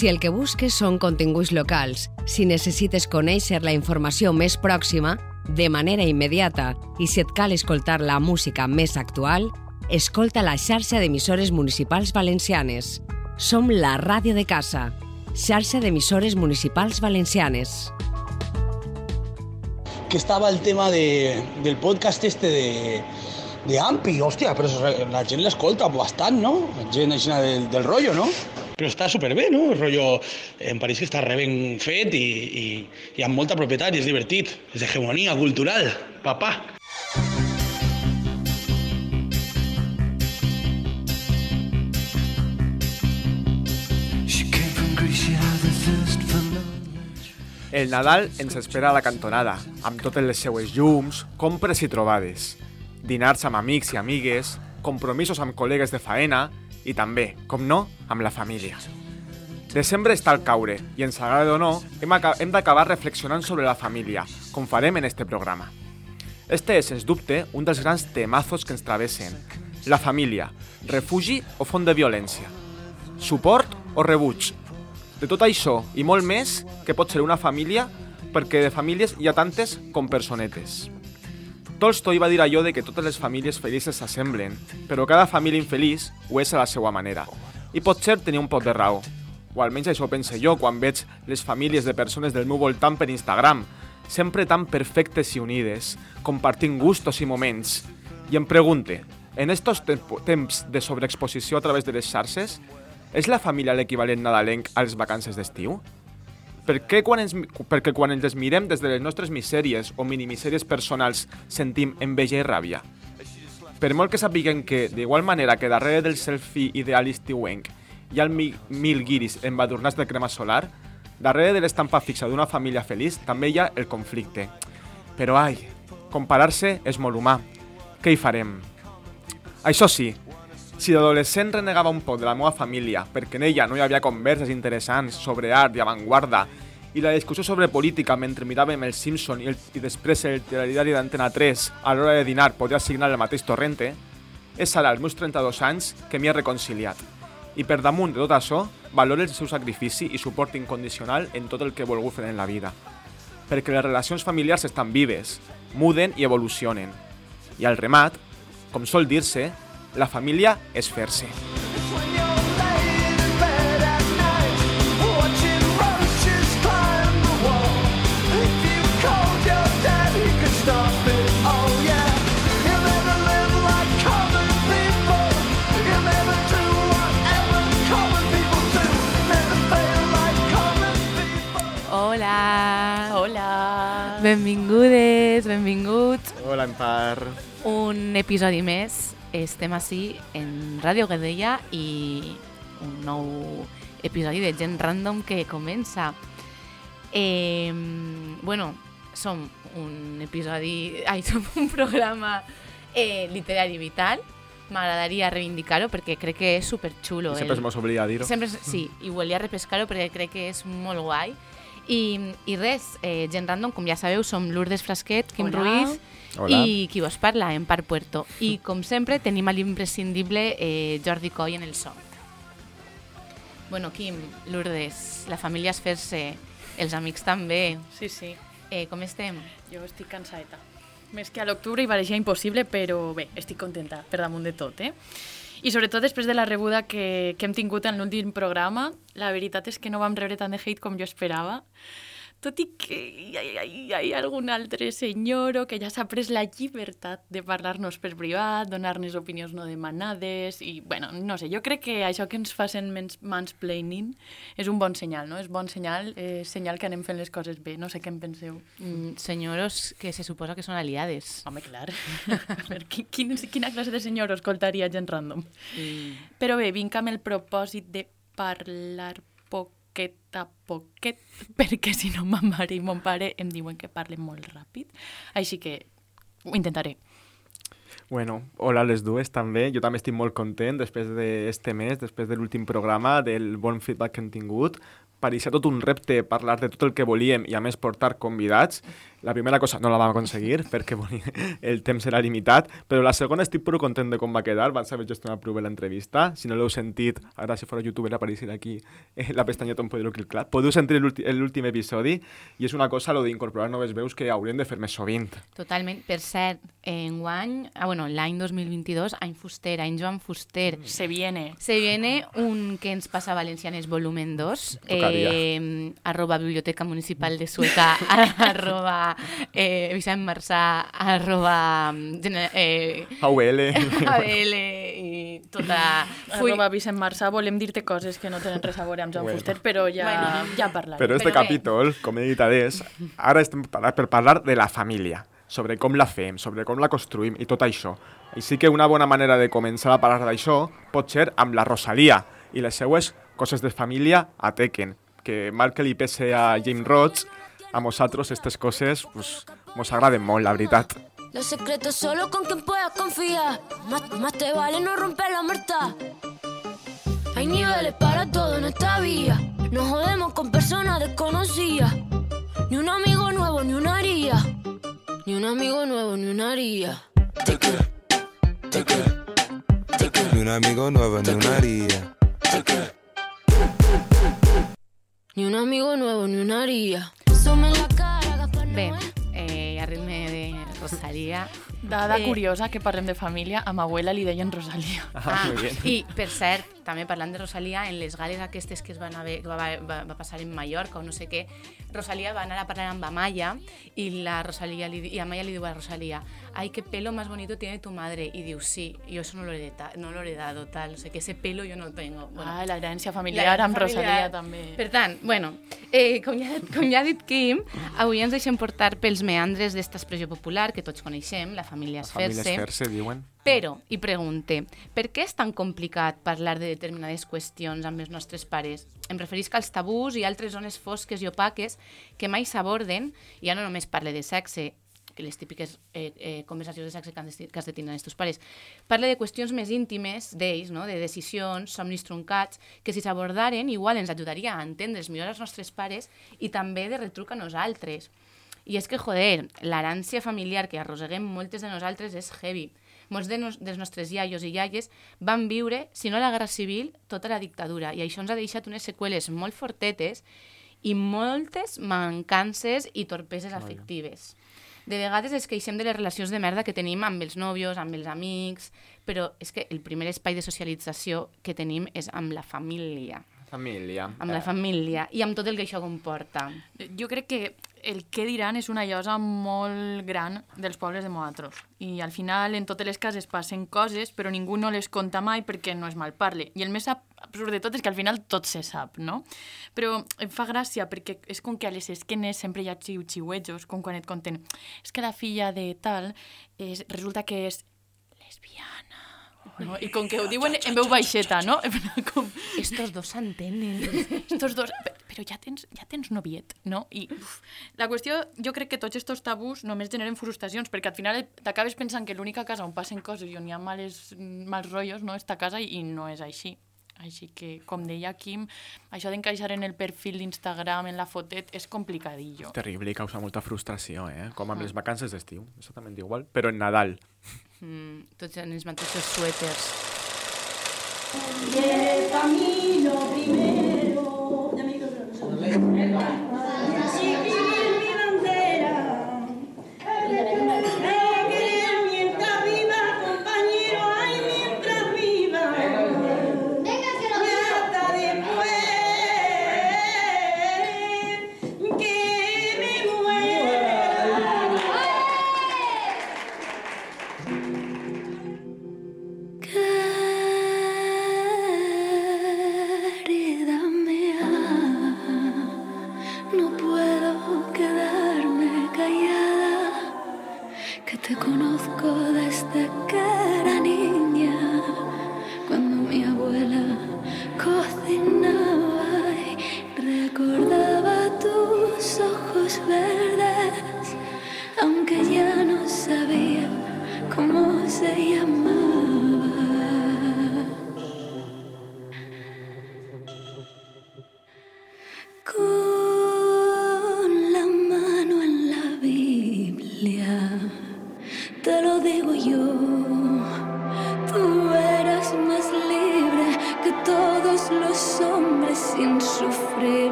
Si el que busques són continguts locals, si necessites conèixer la informació més pròxima, de manera immediata, i si et cal escoltar la música més actual, escolta la xarxa d'emissores municipals valencianes. Som la ràdio de casa, xarxa d'emissores municipals valencianes. Que estava el tema de, del podcast este de, de Ampi, hòstia, però la gent l'escolta bastant, no? La gent així del, del rotllo, no? Però està superbé, no? El rotllo en París que està re ben fet i, i, i amb molta propietat i és divertit. És hegemonia cultural, papà. El Nadal ens espera a la cantonada, amb totes les seues llums, compres i trobades. Dinars amb amics i amigues, compromisos amb col·legues de faena i també, com no, amb la família. Desembre està al caure i, ens agrada o no, hem, hem d'acabar reflexionant sobre la família, com farem en este programa. Este és, sens dubte, un dels grans temazos que ens travessen. La família, refugi o font de violència. Suport o rebuig, de tot això i molt més que pot ser una família perquè de famílies hi ha tantes com personetes. Tolstoi va dir allò de que totes les famílies felices s'assemblen, però cada família infeliç ho és a la seva manera. I potser tenia un pot de raó. O almenys això pense jo quan veig les famílies de persones del meu voltant per Instagram, sempre tan perfectes i unides, compartint gustos i moments. I em pregunte, en estos temps de sobreexposició a través de les xarxes, és la família l'equivalent nadalenc a les vacances d'estiu? Per què quan ens, perquè quan ens mirem des de les nostres misèries o minimisèries personals sentim enveja i ràbia? Per molt que sapiguem que, d'igual manera que darrere del selfie ideal estiuenc hi ha el mil, mil guiris embadurnats de crema solar, darrere de l'estampa fixa d'una família feliç també hi ha el conflicte. Però ai, comparar-se és molt humà. Què hi farem? Això sí, si d'adolescent renegava un poc de la meva família perquè en ella no hi havia converses interessants sobre art i avantguarda i la discussió sobre política mentre miràvem el Simpson i, el, i després el telediari d'Antena 3 a l'hora de dinar podia signar el mateix torrente, és ara als meus 32 anys que m'hi he reconciliat. I per damunt de tot això, valoro el seu sacrifici i suport incondicional en tot el que he fer en la vida. Perquè les relacions familiars estan vives, muden i evolucionen. I al remat, com sol dir-se, la família és fer-se. Hola! Hola! Benvingudes, benvinguts. Hola, Empar. Un episodi més estem així en Ràdio Gadella i un nou episodi de Gent Random que comença. Eh, bueno, som un episodi... Ai, som un programa eh, literari vital. M'agradaria reivindicar-ho perquè crec que és superxulo. I sempre el... se m'oblida dir-ho. Sempre, sí, i volia repescar-ho perquè crec que és molt guai. I, i res, eh, Gent Random, com ja sabeu, som Lourdes Frasquet, Quim Hola. Ruiz Hola. i qui vos parla, en Par Puerto. I com sempre tenim a l'imprescindible eh, Jordi Coll en el so. Bueno, Quim, Lourdes, la família és fer-se, els amics també. Sí, sí, Eh, com estem? jo estic cansadeta. Més que a l'octubre i pareixia impossible, però bé, estic contenta per damunt de tot, eh? I sobretot després de la rebuda que, que hem tingut en l'últim programa, la veritat és que no vam rebre tant de hate com jo esperava. Tot i que hi ha, hi ha, hi ha, algun altre senyor que ja s'ha pres la llibertat de parlar-nos per privat, donar-nos opinions no demanades, i, bueno, no sé, jo crec que això que ens mans mansplaining és un bon senyal, no? És bon senyal, és senyal que anem fent les coses bé. No sé què en penseu. Mm, senyoros que se suposa que són aliades. Home, clar. Qui- quin, quina classe de senyor escoltaria gent random? I... Però bé, vinc amb el propòsit de parlar poquet a poquet, perquè si no ma mare i mon pare em diuen que parle molt ràpid. Així que ho intentaré. Bueno, hola a les dues també. Jo també estic molt content després d'este mes, després de l'últim programa, del bon feedback que hem tingut. pareixia tot un repte parlar de tot el que volíem i a més portar convidats. La primera cosa no la vam aconseguir perquè volia, el temps era limitat, però la segona estic prou content de com va quedar, van saber gestionar prou bé l'entrevista. Si no l'heu sentit, ara si fora youtuber apareixer aquí eh, la pestanyeta on podeu clicar. Podeu sentir l'últim episodi i és una cosa, lo d'incorporar noves veus, que hauríem de fer més sovint. Totalment. Per cert, en guany, ah, bueno, l'any 2022, any Fuster, any Joan Fuster. Se viene. Se viene un que ens passa a Valencianes volumen 2, Tocaria. eh, arroba Biblioteca Municipal de Sueca, arroba eh, Vicent Marçà, arroba gene- eh, AUL. ABL i tota... Fui, Arroba Vicent Marçà, volem dir-te coses que no tenen res a veure amb Joan Bueno. Fuster, però ja, Bueno. ja parlarem. Però este Però bé. capítol, com he dit adés, ara estem per parlar de la família, sobre com la fem, sobre com la construïm i tot això. Així que una bona manera de començar a parlar d'això pot ser amb la Rosalia i les seues coses de família a Tekken, que mal que li pese a James Roach, a nosaltres aquestes coses pues, mos agraden molt, la veritat. Los secretos solo con quien puedas confiar. Más, más te vale no romper la muerta. Hay niveles para todo en esta vía. No jodemos con personas desconocidas. Ni un amigo nuevo, ni una haría. Ni un amigo nuevo, ni una haría. Ni un amigo nuevo, ni una haría. Ni un amigo nuevo, ni una haría. Bé, eh, a ritme de Rosalia. Dada Eh, curiosa que parlem de família, a ma abuela li deien Rosalia. Ah, bien. I, per cert, també parlant de Rosalia, en les gales aquestes que es van haver, que va, va, va passar en Mallorca o no sé què, Rosalia va anar a parlar amb Amaya i la Rosalia li, i Amaya li diu a Rosalia ay, qué pelo más bonito tiene tu madre. Y diu, sí, yo eso no lo he, no lo he heredado, tal, o sea, que ese pelo yo no lo tengo. Bueno, Ah, la herència la familiar amb familiar. Rosalia també. Per tant, bueno, eh, com, ja, com ja ha dit Quim, avui ens deixem portar pels meandres d'esta expressió popular que tots coneixem, la família La família Esferse. Esferse, diuen. Però, i pregunte, per què és tan complicat parlar de determinades qüestions amb els nostres pares? Em referisc als tabús i altres zones fosques i opaques que mai s'aborden, i ja no només parle de sexe, les típiques eh, eh, conversacions de sexe que, han de, que has de tindre amb els teus pares. Parle de qüestions més íntimes d'ells, no? de decisions, somnis truncats, que si s'abordaren igual ens ajudaria a entendre's millor els nostres pares i també de retruc a nosaltres. I és que, joder, l'herència familiar que arrosseguem moltes de nosaltres és heavy. Molts de nos, dels nostres iaios i iaies van viure, si no la Guerra Civil, tota la dictadura. I això ens ha deixat unes seqüeles molt fortetes i moltes mancances i torpeses afectives. De vegades ens queixem de les relacions de merda que tenim amb els nòvios, amb els amics, però és que el primer espai de socialització que tenim és amb la família. Família. Amb la família i amb tot el que això comporta. Jo crec que el què diran és una llosa molt gran dels pobles de nosaltres. I al final en totes les cases passen coses, però ningú no les conta mai perquè no es malparle. I el més ab- absurd de tot és que al final tot se sap, no? Però em fa gràcia perquè és com que a les esquenes sempre hi ha xiu-xiuetjos, com quan et conten és que la filla de tal és, resulta que és lesbiana. No? I com que ho diuen en veu baixeta, no? com, Estos dos s'entenen. estos dos, pe- però ja tens, ja tens noviet, no? I uf, la qüestió, jo crec que tots estos tabús només generen frustracions, perquè al final t'acabes pensant que l'única casa on passen coses i on hi ha males, mals rotllos, no, esta casa, i no és així. Així que, com deia Quim, això d'encaixar en el perfil d'Instagram, en la fotet, és complicadillo. Terrible i causa molta frustració, eh? Com amb les vacances d'estiu, exactament igual, però en Nadal. Mm, tots en els mateixos suèters. Mientras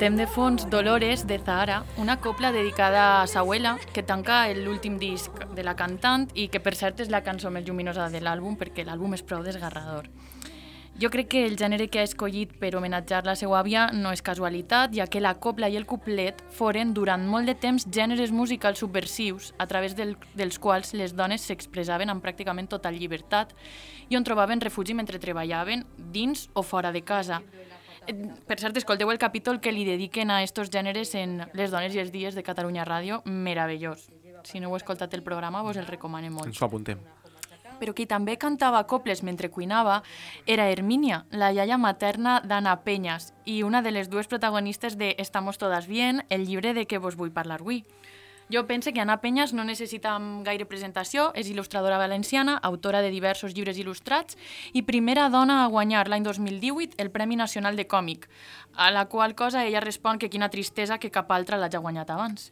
Escoltem de fons Dolores de Zahara, una copla dedicada a sa abuela que tanca l'últim disc de la cantant i que per cert és la cançó més lluminosa de l'àlbum perquè l'àlbum és prou desgarrador. Jo crec que el gènere que ha escollit per homenatjar la seva àvia no és casualitat, ja que la copla i el couplet foren durant molt de temps gèneres musicals subversius a través del, dels quals les dones s'expressaven amb pràcticament total llibertat i on trobaven refugi mentre treballaven dins o fora de casa. Eh, Per cert, escolteu el capítol que li dediquen a estos gèneres en Les dones i els dies de Catalunya Ràdio, meravellós. Si no heu escoltat el programa, vos el recomano molt Ens ho apuntem. però qui també cantava coples mentre cuinava era Hermínia, la iaia materna d'Anna Penyas i una de les dues protagonistes de Estamos todas bien, el llibre de què vos vull parlar avui. Jo pense que Anna Penyas no necessita gaire presentació, és il·lustradora valenciana, autora de diversos llibres il·lustrats i primera dona a guanyar l'any 2018 el Premi Nacional de Còmic, a la qual cosa ella respon que quina tristesa que cap altra l'hagi guanyat abans.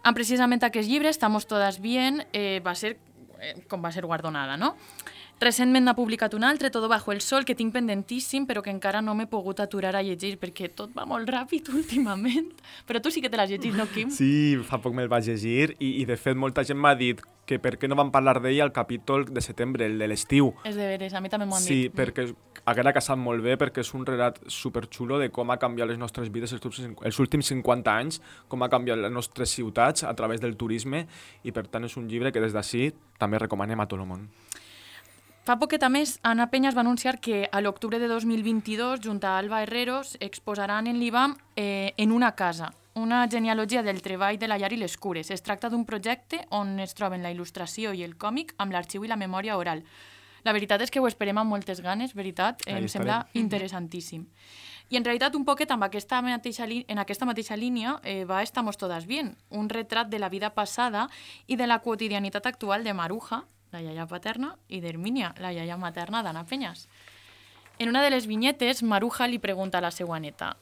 En precisament aquest llibre, Estamos todas bien, eh, va ser eh, com va ser guardonada, no? Recentment n'ha publicat un altre, Todo bajo el sol, que tinc pendentíssim, però que encara no m'he pogut aturar a llegir perquè tot va molt ràpid últimament. Però tu sí que te l'has llegit, no, Quim? Sí, fa poc me'l vaig llegir i, i de fet molta gent m'ha dit que per què no vam parlar d'ell al capítol de setembre, el de l'estiu. És de veres, a mi també m'ho han Sí, dit. perquè haguera casat molt bé perquè és un relat superxulo de com ha canviat les nostres vides els els últims 50 anys, com ha canviat les nostres ciutats a través del turisme i per tant és un llibre que des d'ací també recomanem a tot el món. Fa poquet a més, Anna Penyas va anunciar que a l'octubre de 2022, junt a Alba Herreros, exposaran en l'IBAM eh, en una casa, una genealogia del treball de la llar i les cures. Es tracta d'un projecte on es troben la il·lustració i el còmic amb l'arxiu i la memòria oral. La veritat és que ho esperem amb moltes ganes, veritat, Ahí em sembla interessantíssim. I en realitat un poquet amb aquesta mateixa en aquesta mateixa línia eh, va Estamos todas bien, un retrat de la vida passada i de la quotidianitat actual de Maruja, la iaia paterna, i d'Hermínia, la iaia materna d'Anna Penyas. En una de les vinyetes, Maruja li pregunta a la seva neta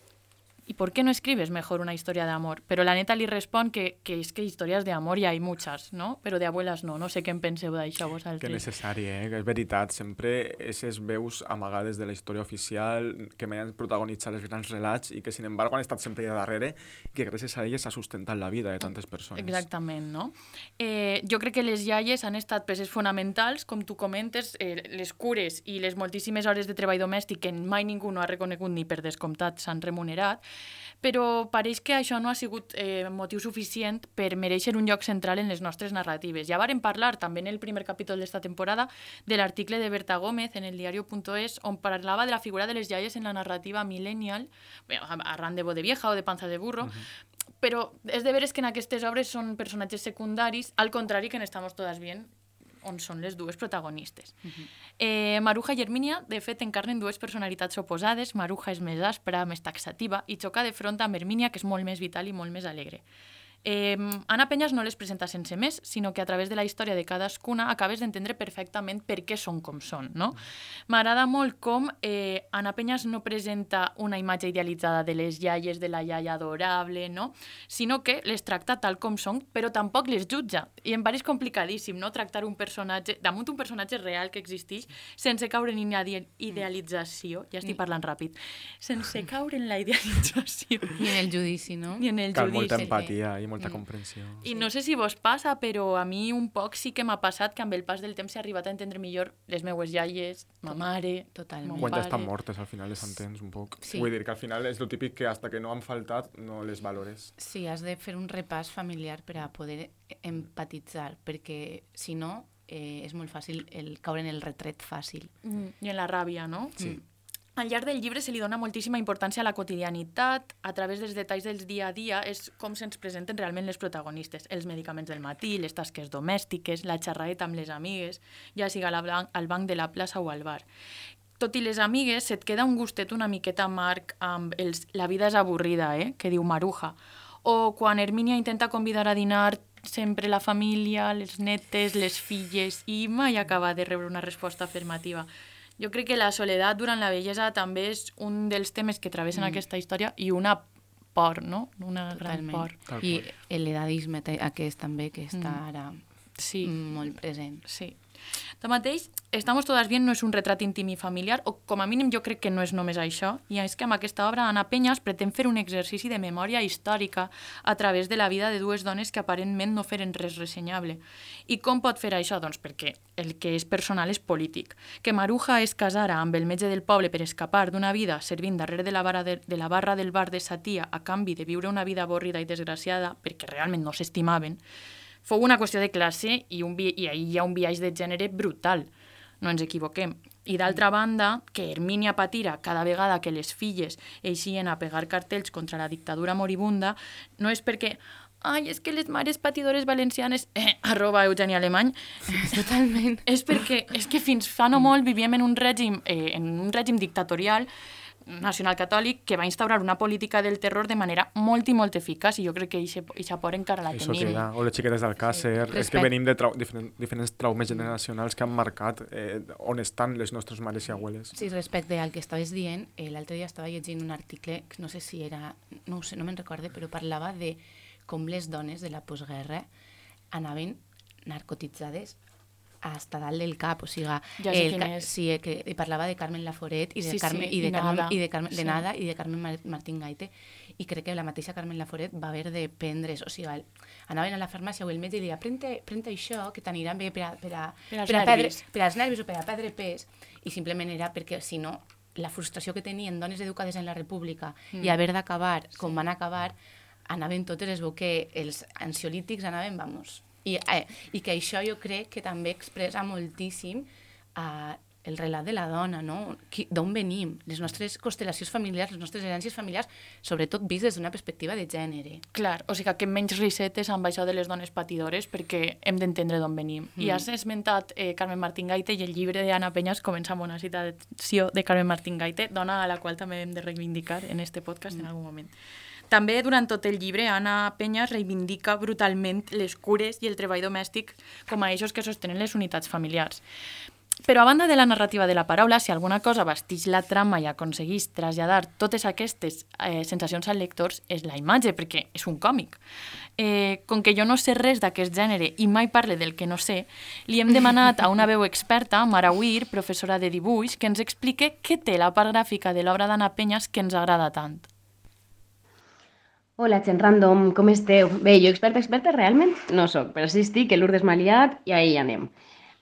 ¿Y por qué no escribes mejor una historia de amor? Pero la neta li respon que, que és que historias de amor ya hay muchas, ¿no? Pero de abuelas no. No sé què en penseu d'això Que vosaltres. necessari, eh? Que és veritat, sempre aquestes veus amagades de la història oficial que mai han protagonitzat els grans relats i que, sin embargo, han estat sempre allà darrere i que gràcies a elles s'ha sustentat la vida de tantes persones. Exactament, no? Eh, jo crec que les iaies han estat peces fonamentals, com tu comentes, eh, les cures i les moltíssimes hores de treball domèstic que mai ningú no ha reconegut ni per descomptat s'han remunerat, però pareix que això no ha sigut eh, motiu suficient per mereixer un lloc central en les nostres narratives. Ja varen parlar també en el primer capítol d'esta temporada de l'article de Berta Gómez en el diario.es on parlava de la figura de les iaies en la narrativa millennial, arran de Bode Vieja o de Panza de Burro, però és de veres que en aquestes obres són personatges secundaris, al contrari que en Estamos todas bien, on són les dues protagonistes. Uh -huh. eh, Maruja i Hermínia, de fet, encarnen dues personalitats oposades. Maruja és més aspra, més taxativa, i xoca de front amb Hermínia, que és molt més vital i molt més alegre. Eh, Anna Penyas no les presenta sense més, sinó que a través de la història de cadascuna acabes d'entendre perfectament per què són com són. No? M'agrada molt com eh, Anna Penyas no presenta una imatge idealitzada de les iaies, de la iaia adorable, no? sinó que les tracta tal com són, però tampoc les jutja. I em pareix complicadíssim no? tractar un personatge, damunt un personatge real que existeix, sense caure en una ide- idealització, ja estic parlant ràpid, sense caure en la idealització. I en el judici, no? Ni en el Cal judici. molta empatia i molta comprensió. I no sé si vos passa, però a mi un poc sí que m'ha passat que amb el pas del temps he arribat a entendre millor les meues iaies, ma mare, Totalment. mon Quan ja pare. estan mortes, al final les entens un poc. Sí. Vull dir que al final és el típic que hasta que no han faltat no les valores. Sí, has de fer un repàs familiar per a poder empatitzar, perquè si no eh, és molt fàcil el caure en el retret fàcil. Mm, I en la ràbia, no? Sí. Al llarg del llibre se li dona moltíssima importància a la quotidianitat, a través dels detalls del dia a dia, és com se'ns presenten realment les protagonistes. Els medicaments del matí, les tasques domèstiques, la xerraeta amb les amigues, ja siga al banc, al banc de la plaça o al bar. Tot i les amigues, se't queda un gustet una miqueta amarg amb els La vida és avorrida, eh? que diu Maruja. O quan Hermínia intenta convidar a dinar sempre la família, les netes, les filles, i mai acaba de rebre una resposta afirmativa. Jo crec que la soledat durant la vellesa també és un dels temes que travessen mm. aquesta història i una por, no? Una gran Totalment. por. Tal I l'edadisme aquest també, que està Mm. ara Sí. molt present. Sí. Tanmateix, Estamos todas bien no és un retrat íntim i familiar, o com a mínim jo crec que no és només això, i és que amb aquesta obra Anna Penyas pretén fer un exercici de memòria històrica a través de la vida de dues dones que aparentment no feren res ressenyable. I com pot fer això? Doncs perquè el que és personal és polític. Que Maruja es casara amb el metge del poble per escapar d'una vida servint darrere de la, barra de, de la barra del bar de sa tia a canvi de viure una vida avorrida i desgraciada perquè realment no s'estimaven, fou una qüestió de classe i, un, i ahir hi ha un viatge de gènere brutal, no ens equivoquem. I d'altra banda, que Hermínia patira cada vegada que les filles eixien a pegar cartells contra la dictadura moribunda, no és perquè ai, és que les mares patidores valencianes, eh, arroba Eugeni Alemany, Totalment. és perquè és que fins fa no molt vivíem en un règim, eh, en un règim dictatorial nacional catòlic que va instaurar una política del terror de manera molt i molt eficaç i jo crec que aquesta por encara la Això tenim. queda. O les xiquetes d'Alcàsser. És que venim de trau diferent, diferents traumes generacionals que han marcat eh, on estan les nostres mares i abueles. Sí, respecte al que estaves dient, eh, l'altre dia estava llegint un article, que no sé si era, no ho sé, no me'n recorde, però parlava de com les dones de la postguerra anaven narcotitzades hasta dalt del cap, o sigui, Ja sé el és. sí, que parlava de Carmen Laforet i de Sí, Carmen, sí, i de i Carmen, Nada. i de Carmen, de Sí. Nada i de Carmen Mar- Martín Gaite i crec que la mateixa Carmen Laforet va haver de prendre's, o sigui, anaven a la farmàcia o el metge i deia prente, prente això que t'anirà bé per a, per a, Per als per a perdre, per als nervis o per a perdre pes i simplement era perquè si no la frustració que tenien dones educades en la república mm. i haver d'acabar com van acabar anaven totes, es veu que els ansiolítics anaven, vamos, i, eh, i que això jo crec que també expressa moltíssim eh, el relat de la dona, no? D'on venim? Les nostres constel·lacions familiars, les nostres herències familiars, sobretot vist des d'una perspectiva de gènere. Clar, o sigui que menys risetes amb això de les dones patidores perquè hem d'entendre d'on venim. Mm. I has esmentat eh, Carmen Martín Gaite i el llibre d'Anna Penyas comença amb una citació de Carmen Martín Gaite, dona a la qual també hem de reivindicar en este podcast mm. en algun moment. També durant tot el llibre Anna Penyas reivindica brutalment les cures i el treball domèstic com a eixos que sostenen les unitats familiars. Però a banda de la narrativa de la paraula, si alguna cosa vestix la trama i aconseguís traslladar totes aquestes eh, sensacions als lectors, és la imatge, perquè és un còmic. Eh, com que jo no sé res d'aquest gènere i mai parle del que no sé, li hem demanat a una veu experta, Mara Weir, professora de dibuix, que ens explique què té la part gràfica de l'obra d'Anna Penyas que ens agrada tant. Hola, gent random, com esteu? Bé, jo experta, experta realment no sóc, però sí estic, que l'Urdes Maliat i ahí anem.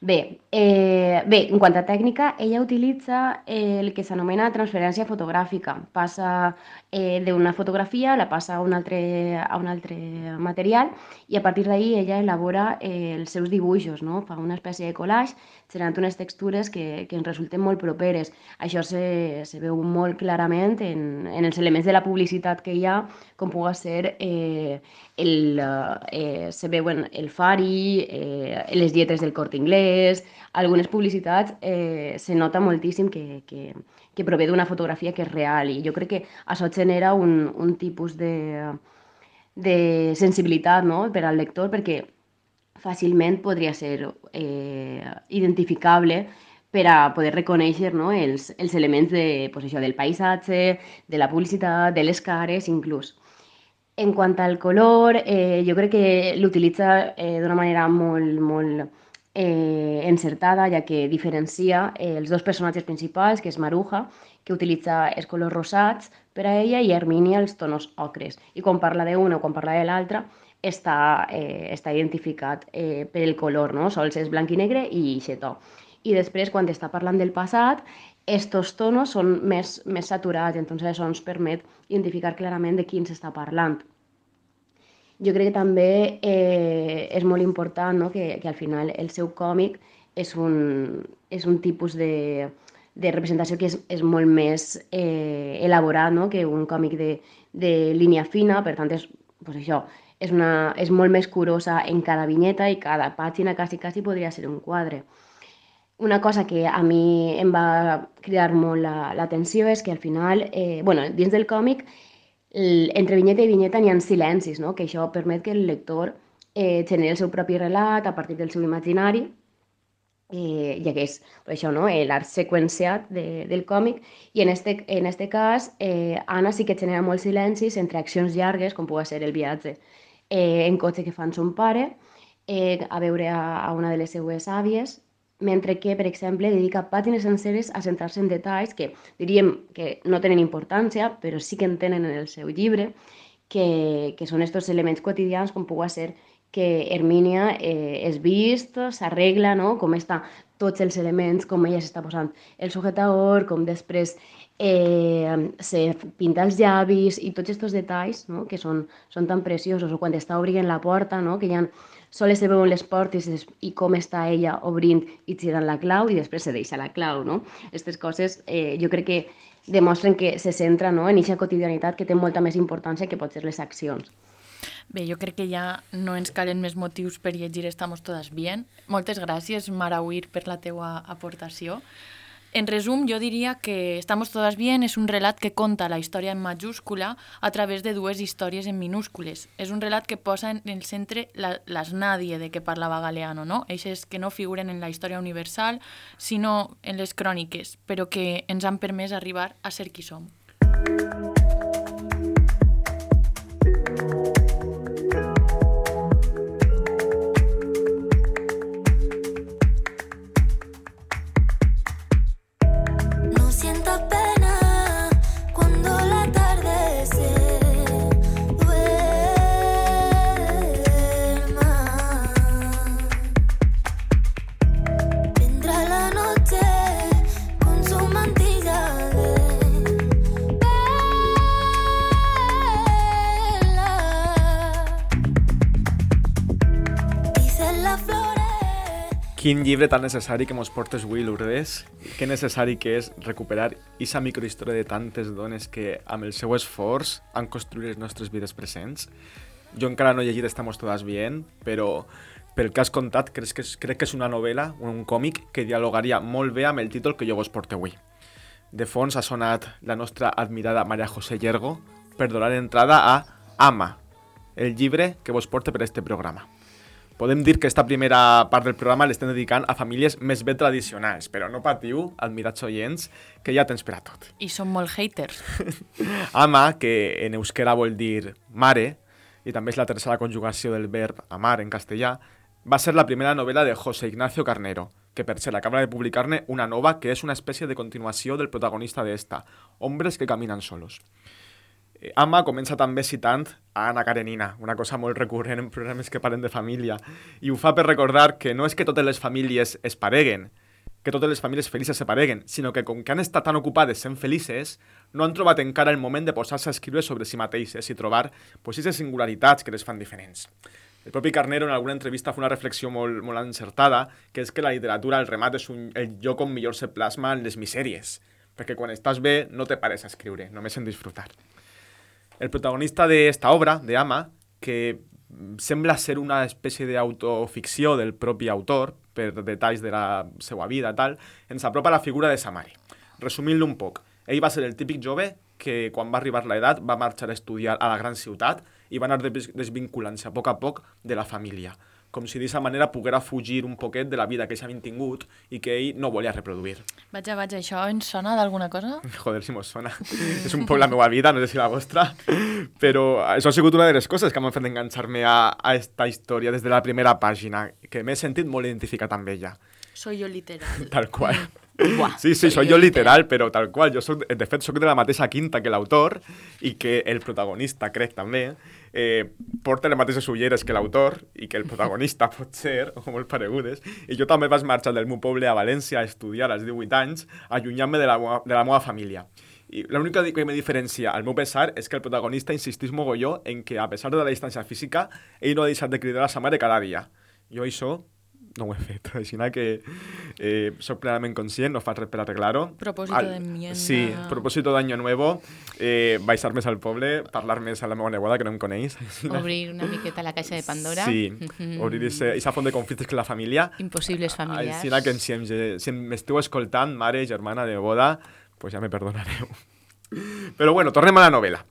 Bé, eh, bé, en quant a tècnica, ella utilitza eh, el que s'anomena transferència fotogràfica. Passa eh, d'una fotografia, la passa a un altre, a un altre material i a partir d'ahí ella elabora eh, els seus dibuixos, no? fa una espècie de collage generant unes textures que, que ens resulten molt properes. Això se, se veu molt clarament en, en els elements de la publicitat que hi ha, com pugui ser eh, el, eh, se veuen el Fari, eh, les dietes del Corte Inglés, algunes publicitats eh, se nota moltíssim que, que, que prové d'una fotografia que és real i jo crec que això genera un, un tipus de, de sensibilitat no? per al lector perquè fàcilment podria ser eh, identificable per a poder reconèixer no? els, els elements de, pues això, del paisatge, de la publicitat, de les cares inclús. En quant al color, eh, jo crec que l'utilitza eh, d'una manera molt, molt eh, encertada, ja que diferencia eh, els dos personatges principals, que és Maruja, que utilitza els colors rosats per a ella, i Hermínia els tonos ocres. I quan parla d'una o quan parla de l'altra, està, eh, està identificat eh, per el color, no? sols és blanc i negre i xetó. I després, quan està parlant del passat, estos tonos són més, més saturats, entonces això ens permet identificar clarament de quin s'està parlant. Jo crec que també eh, és molt important no? que, que al final el seu còmic és un, és un tipus de, de representació que és, és molt més eh, elaborat no? que un còmic de, de línia fina, per tant és, pues això, és, una, és molt més curosa en cada vinyeta i cada pàgina quasi, quasi podria ser un quadre. Una cosa que a mi em va cridar molt la- l'atenció és que al final, eh, bueno, dins del còmic, entre vinyeta i vinyeta n'hi ha silencis, no? que això permet que el lector eh, genera el seu propi relat a partir del seu imaginari eh, i hagués per això, no? eh, l'art seqüenciat de, del còmic i en este, en este cas eh, Anna sí que genera molts silencis entre accions llargues com pugui ser el viatge eh, en cotxe que fan son pare eh, a veure a, a una de les seues àvies mentre que, per exemple, dedica pàgines senceres a centrar-se en detalls que diríem que no tenen importància, però sí que en tenen en el seu llibre, que, que són aquests elements quotidians com pugui ser que Hermínia eh, és vist, s'arregla, no? com està tots els elements, com ella s'està posant el sujetador, com després eh, se pinta els llavis i tots aquests detalls no? que són, són tan preciosos, o quan està obrint la porta, no? que ha soles se veuen les portes i, i com està ella obrint i tirant la clau i després se deixa la clau, no? Aquestes coses eh, jo crec que demostren que se centra no, en aquesta quotidianitat que té molta més importància que pot ser les accions. Bé, jo crec que ja no ens calen més motius per llegir Estamos todas bien. Moltes gràcies, Mara Uir, per la teua aportació. En resum, jo diria que Estamos todas bien és un relat que conta la història en majúscula a través de dues històries en minúscules. És un relat que posa en el centre las nadie de què parlava Galeano, no? Eixes que no figuren en la història universal, sinó en les cròniques, però que ens han permès arribar a ser qui som. No Quin llibre tan necessari que mos portes avui, Lourdes. Que necessari que és recuperar aquesta microhistòria de tantes dones que, amb el seu esforç, han construït les nostres vides presents. Jo encara no he llegit Estamos todas bien, però pel que has contat, crec que, és, crec que és una novel·la, un còmic, que dialogaria molt bé amb el títol que jo vos porto avui. De fons ha sonat la nostra admirada Maria José Llergo per donar entrada a Ama, el llibre que vos porta per este programa. Podem dir que esta primera part del programa l'estem dedicant a famílies més bé tradicionals, però no patiu, admirats oients, que ja tens per a tot. I som molt haters. Ama, que en euskera vol dir mare, i també és la tercera conjugació del verb amar en castellà, va ser la primera novel·la de José Ignacio Carnero, que per cert acaba de publicar-ne una nova que és una espècie de continuació del protagonista d'esta, Hombres que caminen solos. Ama comença també citant a Anna Karenina, una cosa molt recurrent en programes que parlen de família, i ho fa per recordar que no és que totes les famílies es pareguen, que totes les famílies felices se pareguen, sinó que com que han estat tan ocupades sent felices, no han trobat encara el moment de posar-se a escriure sobre si mateixes i trobar pues, aquestes singularitats que les fan diferents. El propi Carnero en alguna entrevista fa una reflexió molt, molt encertada, que és que la literatura, el remat, és un, el lloc on millor se plasma en les misèries, perquè quan estàs bé no te pares a escriure, només en disfrutar. El protagonista d'esta obra, de Ama, que sembla ser una espècie d'autoficció del propi autor, per detalls de la seva vida tal, ens apropa la figura de sa mare. Resumint-lo un poc, ell va ser el típic jove que quan va arribar l'edat va marxar a estudiar a la gran ciutat i va anar des- desvinculant-se a poc a poc de la família, com si d'aquesta manera poguera fugir un poquet de la vida que ells havien tingut i que ell no volia reproduir. Vaja, vaja, això ens sona d'alguna cosa? Joder, si mos sona. és un poc la meva vida, no sé si la vostra, però això ha sigut una de les coses que m'han fet enganxar-me a, a esta història des de la primera pàgina, que m'he sentit molt identificat amb ella, Soy yo literal. tal qual. Buah, Sí, sí, soy jo literal, però tal qual. Jo soc, de fet, sóc de la mateixa quinta que l'autor i que el protagonista, crec també, eh, porta les mateixes ulleres que l'autor i que el protagonista pot ser, o molt paregudes. I jo també vaig marxar del meu poble a València a estudiar als 18 anys, allunyant-me de, la, de la meva família. I l'única que me diferencia al meu pesar és que el protagonista insistís mogolló en que, a pesar de la distància física, ell no ha deixat de cridar a sa mare cada dia. Jo això no ho he fet, així que eh, soc plenament conscient, no faig res per arreglar-ho. Propósito Al- de enmienda. Sí, propòsito d'año nuevo, eh, baixar més al poble, parlar més a la meva neboda, que no em coneix. obrir una miqueta la caixa de Pandora. Sí, Mhm. obrir esa font de conflictes que la família. Impossibles familiars. Així que si, em, si m'esteu escoltant, mare, germana de boda, pues ja me perdonareu. Però bueno, tornem a la novel·la.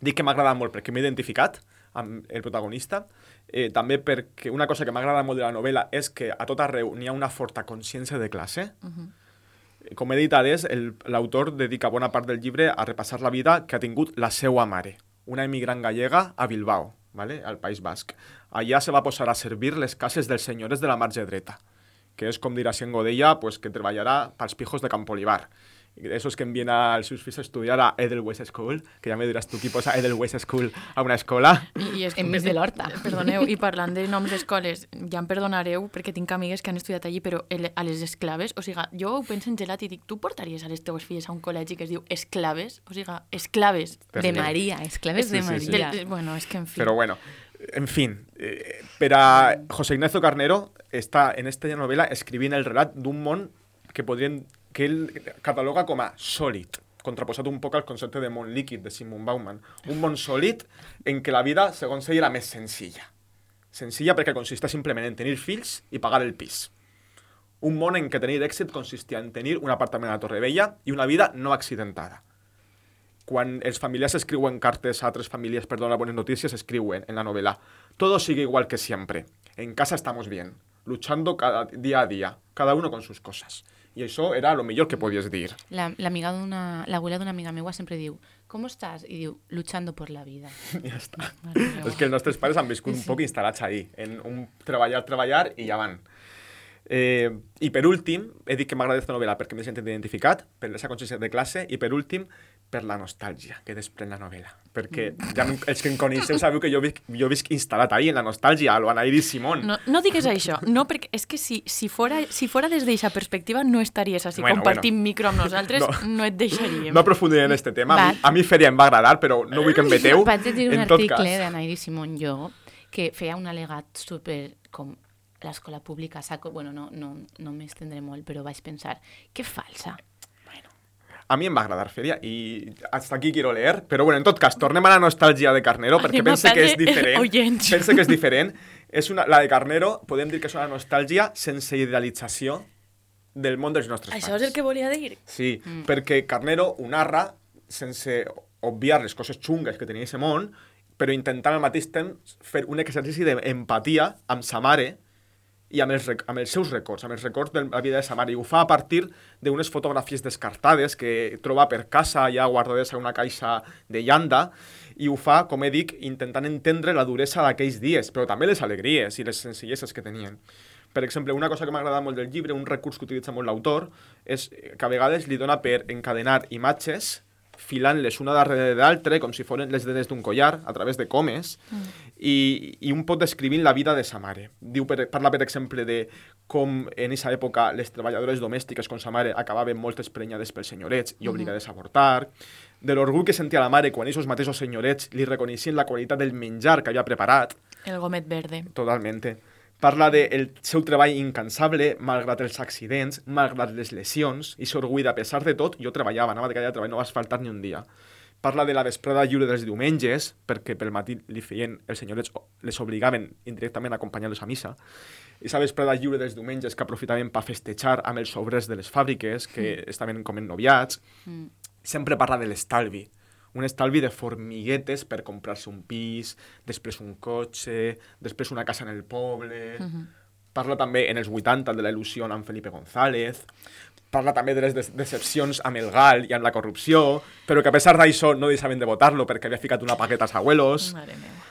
Dic que m'ha agradat molt perquè m'he identificat amb el protagonista, eh, també perquè una cosa que m'agrada molt de la novel·la és que a tot arreu n'hi ha una forta consciència de classe. Com he dit abans, el- l'autor dedica bona part del llibre a repassar la vida que ha tingut la seva mare, una emigrant gallega a Bilbao, ¿vale? al País Basc. Allà se va posar a servir les cases dels senyores de la marge dreta, que és com dirà Cien Godella, pues, que treballarà pels pijos de Campolivar. Esos que envien als seus fills a estudiar a Edelweiss School, que ja me diràs tu qui posa Edelweiss School a una escola. I, i és que, Enmig de l'horta. Perdoneu, i parlant de noms d'escoles, ja em perdonareu perquè tinc amigues que han estudiat allí, però el, a les esclaves, o sigui, jo ho penso en gelat i dic, tu portaries a les teues filles a un col·legi que es diu esclaves? O sigui, esclaves. De. Maria, esclaves de Sí, sí, sí. Maria. Del, bueno, és que en fi. Pero bueno, en fin, eh, per a José Ignacio Carnero està en esta novel·la escrivint el relat d'un món que podrien que ell cataloga com a sòlid, contraposat un poc al concepte de món líquid de Simon Bauman. Un món sòlid en què la vida, segons ell, era més senzilla. Senzilla perquè consisteix simplement en tenir fills i pagar el pis. Un món en què tenir èxit consistia en tenir un apartament a Torrevella i una vida no accidentada. Quan els familiars escriuen cartes a altres famílies per donar bones notícies, en la novela «Todo sigue igual que siempre. En casa estamos bien, luchando cada día a día, cada uno con sus cosas». I això era lo millor que podies dir. La- L'amiga d'una... L'abuela d'una amiga meua sempre diu ¿Cómo estás? I diu, luchando por la vida. Ja està. És que els nostres pares han viscut un poc instal·lats ahí, en un treballar, treballar i ja van. Eh, I per últim, he dit que m'agrada aquesta novel·la perquè m'he sentit identificat, per la seva consciència de classe, i per últim, per la nostàlgia que desprèn la novel·la. Perquè ja em- els que em coneixeu sabeu que jo visc, jo visc instal·lat ahí, en la nostàlgia, a lo Anaïri Simón. No, no digues això, no, perquè és que si, si, fora, si fora des d'eixa perspectiva no estaries així Bueno, compartint bueno. micro amb nosaltres, No. no, et deixaríem. No aprofundiré en este tema. A mi, Va. a mi Feria em va agradar, però no vull que em veteu. Vaig llegir un article cas. d'Anaïri Simón Jo que feia un al·legat super com l'escola pública saco, bueno, no, no, no m'estendré molt, però vaig pensar, que falsa. A mi em va agradar Feria i hasta aquí quiero leer, però bueno, en tot cas, tornem a la nostàlgia de Carnero perquè Anem pense que és perdre diferent. oients. Pense que és diferent. És una, la de Carnero, podem dir que és una nostàlgia sense idealització del món dels nostres Això pares. és el que volia dir. Sí, mm. perquè Carnero ho narra sense obviar les coses xungues que tenia aquest món, però intentant al mateix temps fer un exercici d'empatia amb sa mare i amb els, amb els seus records, amb els records de la vida de sa mare. I ho fa a partir d'unes fotografies descartades que troba per casa ja guardades a una caixa de llanda i ho fa, com he dit, intentant entendre la duresa d'aquells dies, però també les alegries i les senzilleses que tenien. Per exemple, una cosa que m'agrada molt del llibre, un recurs que utilitza molt l'autor, és que a vegades li dona per encadenar imatges filant-les una darrere de l'altra, com si foren les dedes d'un collar, a través de comes, mm. i, i un pot descrivint la vida de sa mare. Diu, per, parla, per exemple, de com en aquesta època les treballadores domèstiques com sa mare acabaven molt esprenyades pels senyorets i obligades a avortar, de l'orgull que sentia la mare quan aquests mateixos senyorets li reconeixien la qualitat del menjar que havia preparat, El gomet verde. Totalmente. Parla del el seu treball incansable, malgrat els accidents, malgrat les lesions, i s'orgull de, a pesar de tot, jo treballava, anava de cada treball, no vas faltar ni un dia. Parla de la vesprada lliure dels diumenges, perquè pel matí li feien, els senyorets o- les obligaven indirectament a acompanyar-los a missa, i la vesprada lliure dels diumenges que aprofitaven per festejar amb els obrers de les fàbriques, que estaven com ennoviats. Sempre parla de l'estalvi, un estalvi de formiguetes per comprar-se un pis, després un cotxe, després una casa en el poble... Parla també en els 80 de la il·lusió amb Felipe González, parla també de les des- decepcions amb el GAL i amb la corrupció, però que a pesar d'això no deixaven de votar-lo perquè havia ficat una paqueta als abuelos. Mare meva.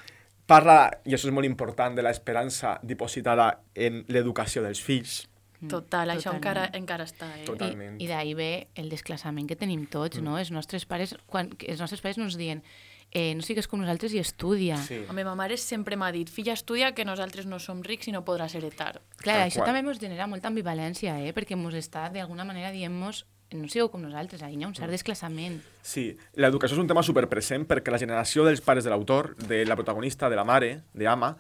Parla, i això és molt important, de l'esperança dipositada en l'educació dels fills. Total, això Totalment. encara, encara està. Eh? Total. Totalment. I, i d'ahir ve el desclassament que tenim tots, no? Els nostres pares, quan, els nostres pares no ens diuen eh, no sigues com nosaltres i estudia. Sí. Home, ma mare sempre m'ha dit, filla, estudia que nosaltres no som rics i no podràs heretar. Clar, Tal això qual. també ens genera molta ambivalència, eh? perquè ens està d'alguna manera dient-nos no sigueu com nosaltres, ahir hi ha un cert desclassament. Sí, l'educació és un tema superpresent perquè la generació dels pares de l'autor, de la protagonista, de la mare, de Ama,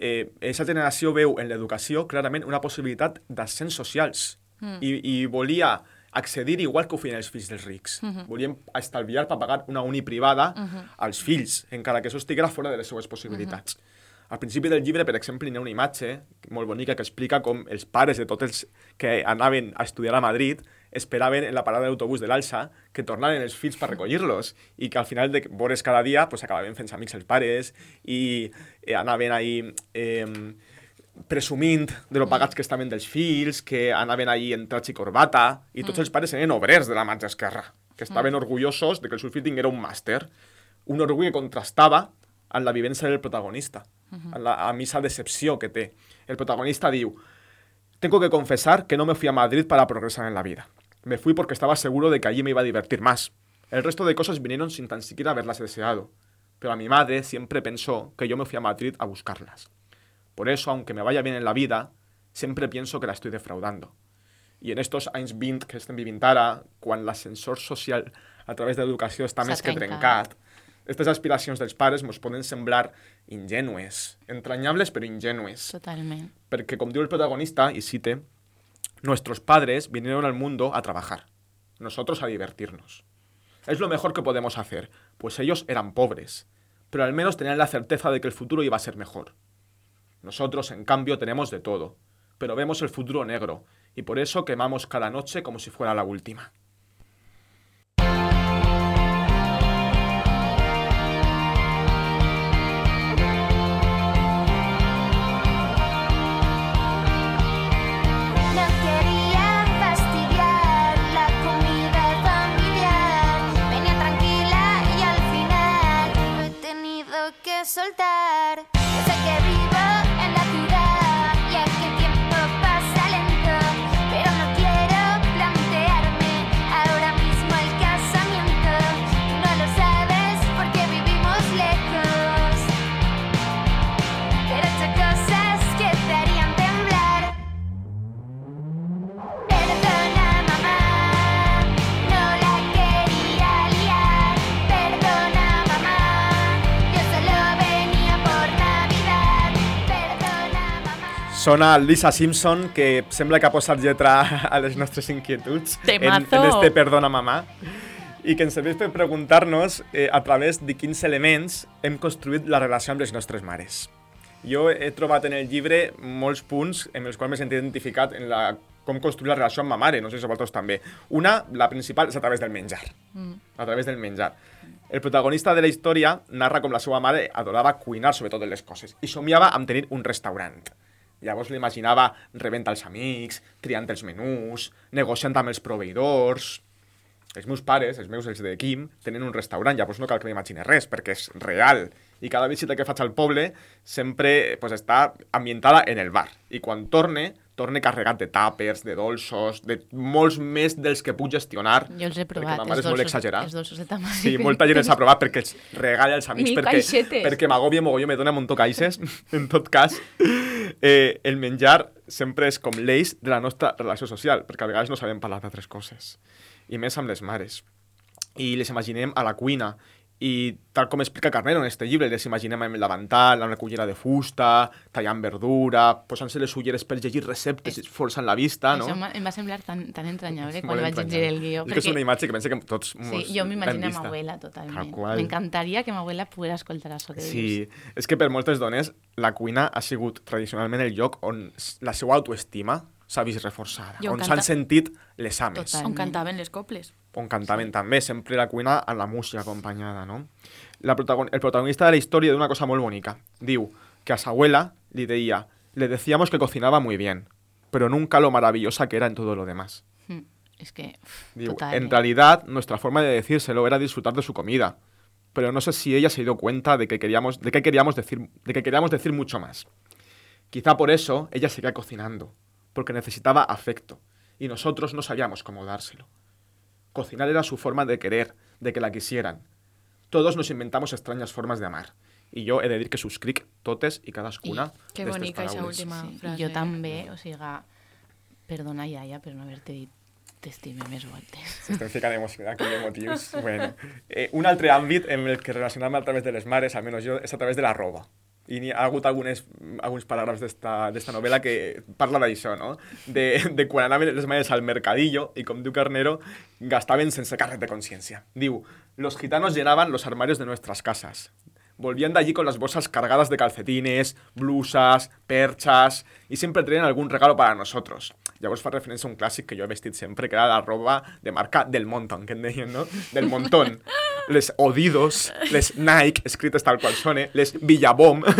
eh, aquesta generació veu en l'educació clarament una possibilitat d'ascens socials mm. i, i volia accedir igual que ho feien els fills dels rics. Mm -hmm. Volien estalviar per pagar una uni privada mm -hmm. als fills, encara que això estiguera fora de les seues possibilitats. Mm -hmm. Al principi del llibre, per exemple, hi ha una imatge molt bonica que explica com els pares de tots els que anaven a estudiar a Madrid esperaven en la parada d'autobús de l'Alça que tornaven els fills per recollir-los i que al final de veure's cada dia pues, acabaven fent amics els pares i eh, anaven ahí eh, presumint de lo pagats que estaven dels fills, que anaven ahí en traig i corbata, i tots els pares eren obrers de la marxa esquerra, que estaven orgullosos de que el seu fill tinguera un màster. Un orgull que contrastava amb la vivència del protagonista, amb la amb esa decepció que té. El protagonista diu, tengo que confesar que no me fui a Madrid para progresar en la vida. Me fui porque estaba seguro de que allí me iba a divertir más. El resto de cosas vinieron sin tan siquiera haberlas deseado. Pero a mi madre siempre pensó que yo me fui a Madrid a buscarlas. Por eso, aunque me vaya bien en la vida, siempre pienso que la estoy defraudando. I en estos anys 20 que estem vivint ara, quan l'ascensor social a través de l'educació està més que trencat. aquestes aspiracions dels pares ens poden semblar ingènues, entranyables però ingènues. Totalment. Porque como dijo el protagonista, y cite, nuestros padres vinieron al mundo a trabajar, nosotros a divertirnos. Es lo mejor que podemos hacer, pues ellos eran pobres, pero al menos tenían la certeza de que el futuro iba a ser mejor. Nosotros, en cambio, tenemos de todo, pero vemos el futuro negro, y por eso quemamos cada noche como si fuera la última. Mamá. Sona Lisa Simpson, que sembla que ha posat lletra a les nostres inquietuds en, en Temazo. este Perdona Mamà i que ens serveix per preguntar-nos eh, a través de quins elements hem construït la relació amb les nostres mares. Jo he trobat en el llibre molts punts en els quals m'he sentit identificat en la, com construir la relació amb ma mare, no sé si vosaltres també. Una, la principal, és a través del menjar. A través del menjar. El protagonista de la història narra com la seva mare adorava cuinar sobre totes les coses i somiava amb tenir un restaurant. Llavors l'imaginava rebent als amics, triant els menús, negociant amb els proveïdors... Els meus pares, els meus, els de Quim, tenen un restaurant, llavors no cal que m'imagini res, perquè és real. I cada visita que faig al poble sempre pues, està ambientada en el bar. I quan torne, torne carregat de tàpers, de dolços, de molts més dels que puc gestionar. Jo els he perquè provat, ma mare els és molt exagerat. els dolços de tamari. Sí, molta gent els ha provat perquè els regala als amics, Mil perquè, caixetes. perquè m'agòbia mogolló, me dona un tocaixes. en tot cas, eh, el menjar sempre és com l'eix de la nostra relació social, perquè a vegades no sabem parlar d'altres coses, i més amb les mares. I les imaginem a la cuina, i tal com explica Carnero en este llibre, les imaginem amb davantal, amb la cullera de fusta, tallant verdura, posant-se les ulleres per llegir receptes, És- forçant la vista, no? Això em va semblar tan, tan entranyable quan vaig llegir el guió. Que és una imatge que pense que tots Sí, jo m'imagino a abuela totalment. M'encantaria que ma abuela poguera escoltar això que dius. Sí, és que per moltes dones la cuina ha sigut tradicionalment el lloc on la seva autoestima s'ha vist reforçada, I on on canta- s'han sentit les ames, Total. On cantaven les coples. on cantaven també, sempre la cuina amb la música acompanyada, no? La protagon el protagonista de la història d'una cosa molt bonica. Diu que a su abuela li deia le decíamos que cocinaba muy bien, pero nunca lo maravillosa que era en todo lo demás. Mm, és que, uf, Diu, total. en eh? realidad, nuestra forma de decírselo era disfrutar de su comida. Pero no sé si ella se dio cuenta de que queríamos, de que queríamos, decir, de que queríamos decir mucho más. Quizá por eso ella seguía cocinando, porque necesitaba afecto, y nosotros no sabíamos cómo dárselo. Cocinar era su forma de querer, de que la quisieran. Todos nos inventamos extrañas formas de amar. Y yo he de dir que suscric totes i cadascuna Que d'estes bonica aquesta última Sí, frase. jo també, o sigui, perdona, iaia, per no haver-te dit t'estime més voltes. S'estem ficant aquí emotius. bueno. eh, un altre àmbit en el que relacionar-me a través de les mares, almenys jo, és a través de la roba. I n'hi ha hagut algunes, alguns paràgrafs d'esta novel·la que parla d'això, no? De, de quan anaven les mares al mercadillo i, com diu Carnero, gastaven sense càrrec de consciència. Diu, los gitanos llenaban los armarios de nuestras casas. volvían de allí con las bolsas cargadas de calcetines, blusas, perchas, y siempre traían algún regalo para nosotros. Llavors fa referència a un clàssic que jo he vestit sempre, que era la roba de marca del Monton, que en no? Del Montón. Les Odidos, les Nike, escrites tal qual sone, les Villabom.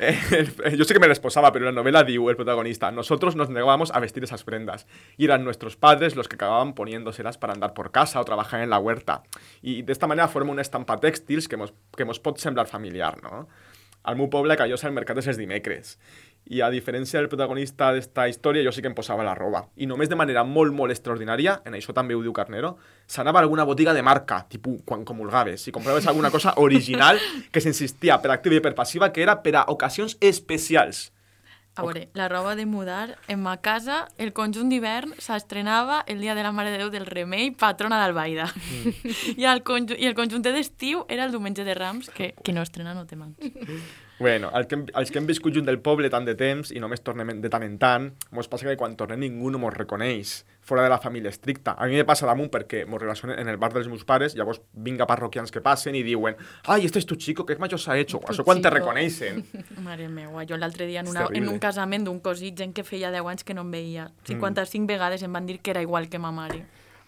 Eh, yo sé que me les posaba, pero en la novela diu el protagonista, nosotros nos negábamos a vestir esas prendas. Y eran nuestros padres los que acababan poniéndoselas para andar por casa o trabajar en la huerta. Y de esta manera forma una estampa tèxtils que mos, que mos pot semblar familiar, no? Al meu poble callosa el mercat els dimecres. I a diferència del protagonista d'esta història, jo sí que em posava la roba. I només de manera molt, molt extraordinària, en això també ho diu Carnero, s'anava a alguna botiga de marca, tipus quan comulgaves, si compraves alguna cosa original que s'insistia per activa i per passiva, que era per a ocasions especials. A veure, la roba de mudar, en ma casa, el conjunt d'hivern s'estrenava el dia de la Mare de Déu del Remei, patrona d'Albaida. I, el conjunt, I el conjunt d'estiu era el diumenge de Rams, que, que no estrena no té mans. Bueno, el que hem, els que hem viscut junt del poble tant de temps i només tornem de tant en tant, mos passa que quan tornem ningú no mos reconeix, fora de la família estricta. A mi me passa damunt perquè mos relacionen en el bar dels meus pares, llavors vinga parroquians que passen i diuen «Ai, este és tu chico, que mayor s'ha hecho?» Això quan te reconeixen. Mare meva, jo l'altre dia en, una, en un casament d'un cosí, gent que feia 10 anys que no em veia. 55 vegades em van dir que era igual que ma mare.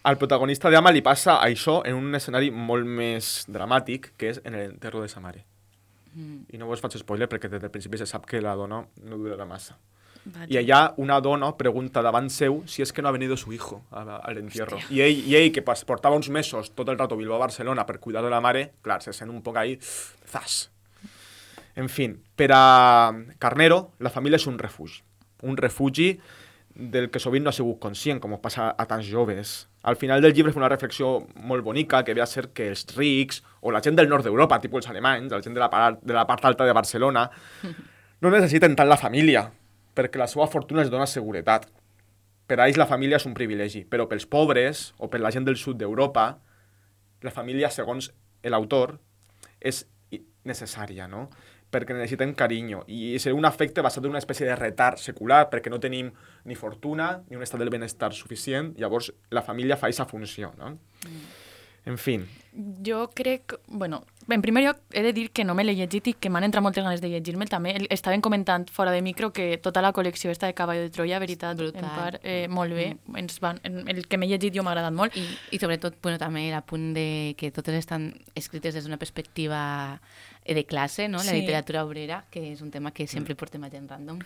Al protagonista d'Ama li passa això en un escenari molt més dramàtic, que és en l'enterro de sa mare. I no vos faig spoiler perquè des del principi se sap que la dona no durarà massa. I allà una dona pregunta davant seu si és que no ha venido su hijo a, a l'entierro. I ell, I ell, que portava uns mesos tot el rato Bilbao a Barcelona per cuidar de la mare, clar, se sent un poc ahí, zas. En fin, per a Carnero, la família és un refugi. Un refugi del que sovint no ha sigut conscient, com passa a tants joves. Al final del llibre fa una reflexió molt bonica que ve a ser que els rics o la gent del nord d'Europa, tipus els alemanys, la gent de la, part, de la part alta de Barcelona, no necessiten tant la família, perquè la seva fortuna els dona seguretat. Per a ells la família és un privilegi, però pels pobres o per la gent del sud d'Europa, la família, segons l'autor, és necessària, no? Perquè necessitem carinyo i és un afecte basat en una espècie de retard secular perquè no tenim ni fortuna ni un estat del benestar suficient, llavors la família fa aquesta funció, no? En fi, Jo crec... Bueno, en primer lloc he de dir que no me l'he llegit i que m'han entrat moltes ganes de llegir-me'l també. Estaven comentant fora de micro que tota la col·lecció esta de Caballo de Troia, veritat, Brutal. en part, eh, molt bé. Ens van, en- el que m'he llegit jo m'ha agradat molt. I, i sobretot bueno, també l'apunt de que totes estan escrites des d'una perspectiva de classe, no? la Sí. literatura obrera, que és un tema que sempre portem a gent random.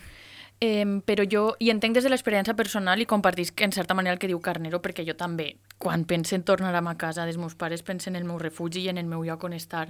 Eh, però jo hi entenc des de l'experiència personal i compartisc en certa manera el que diu Carnero, perquè jo també, quan penso en tornar a ma casa dels meus pares, penso en el meu refugi i en el meu lloc on estar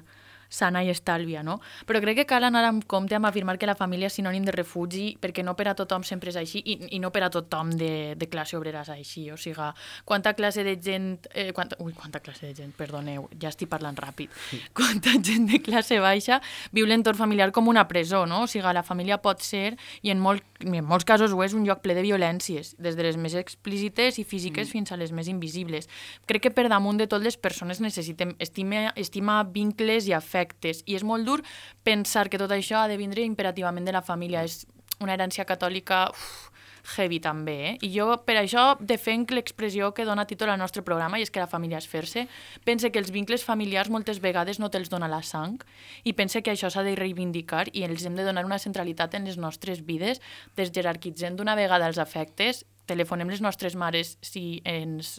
sana i estàlvia, no? Però crec que cal anar amb compte amb afirmar que la família és sinònim de refugi, perquè no per a tothom sempre és així i, i no per a tothom de, de classe obrera és així. O sigui, quanta classe de gent... Eh, quanta, ui, quanta classe de gent, perdoneu, ja estic parlant ràpid. Quanta gent de classe baixa viu l'entorn familiar com una presó, no? O sigui, la família pot ser, i en, molt, en molts casos ho és, un lloc ple de violències, des de les més explícites i físiques mm. fins a les més invisibles. Crec que per damunt de tot les persones necessitem estima, estima vincles i afectes, i és molt dur pensar que tot això ha de vindre imperativament de la família. És una herència catòlica uf, heavy també, eh? I jo per això defenc l'expressió que dona títol al nostre programa, i és que la família és fer-se. Pense que els vincles familiars moltes vegades no te'ls dona la sang, i pense que això s'ha de reivindicar i els hem de donar una centralitat en les nostres vides, desjerarquitzant d'una vegada els afectes, telefonem les nostres mares si ens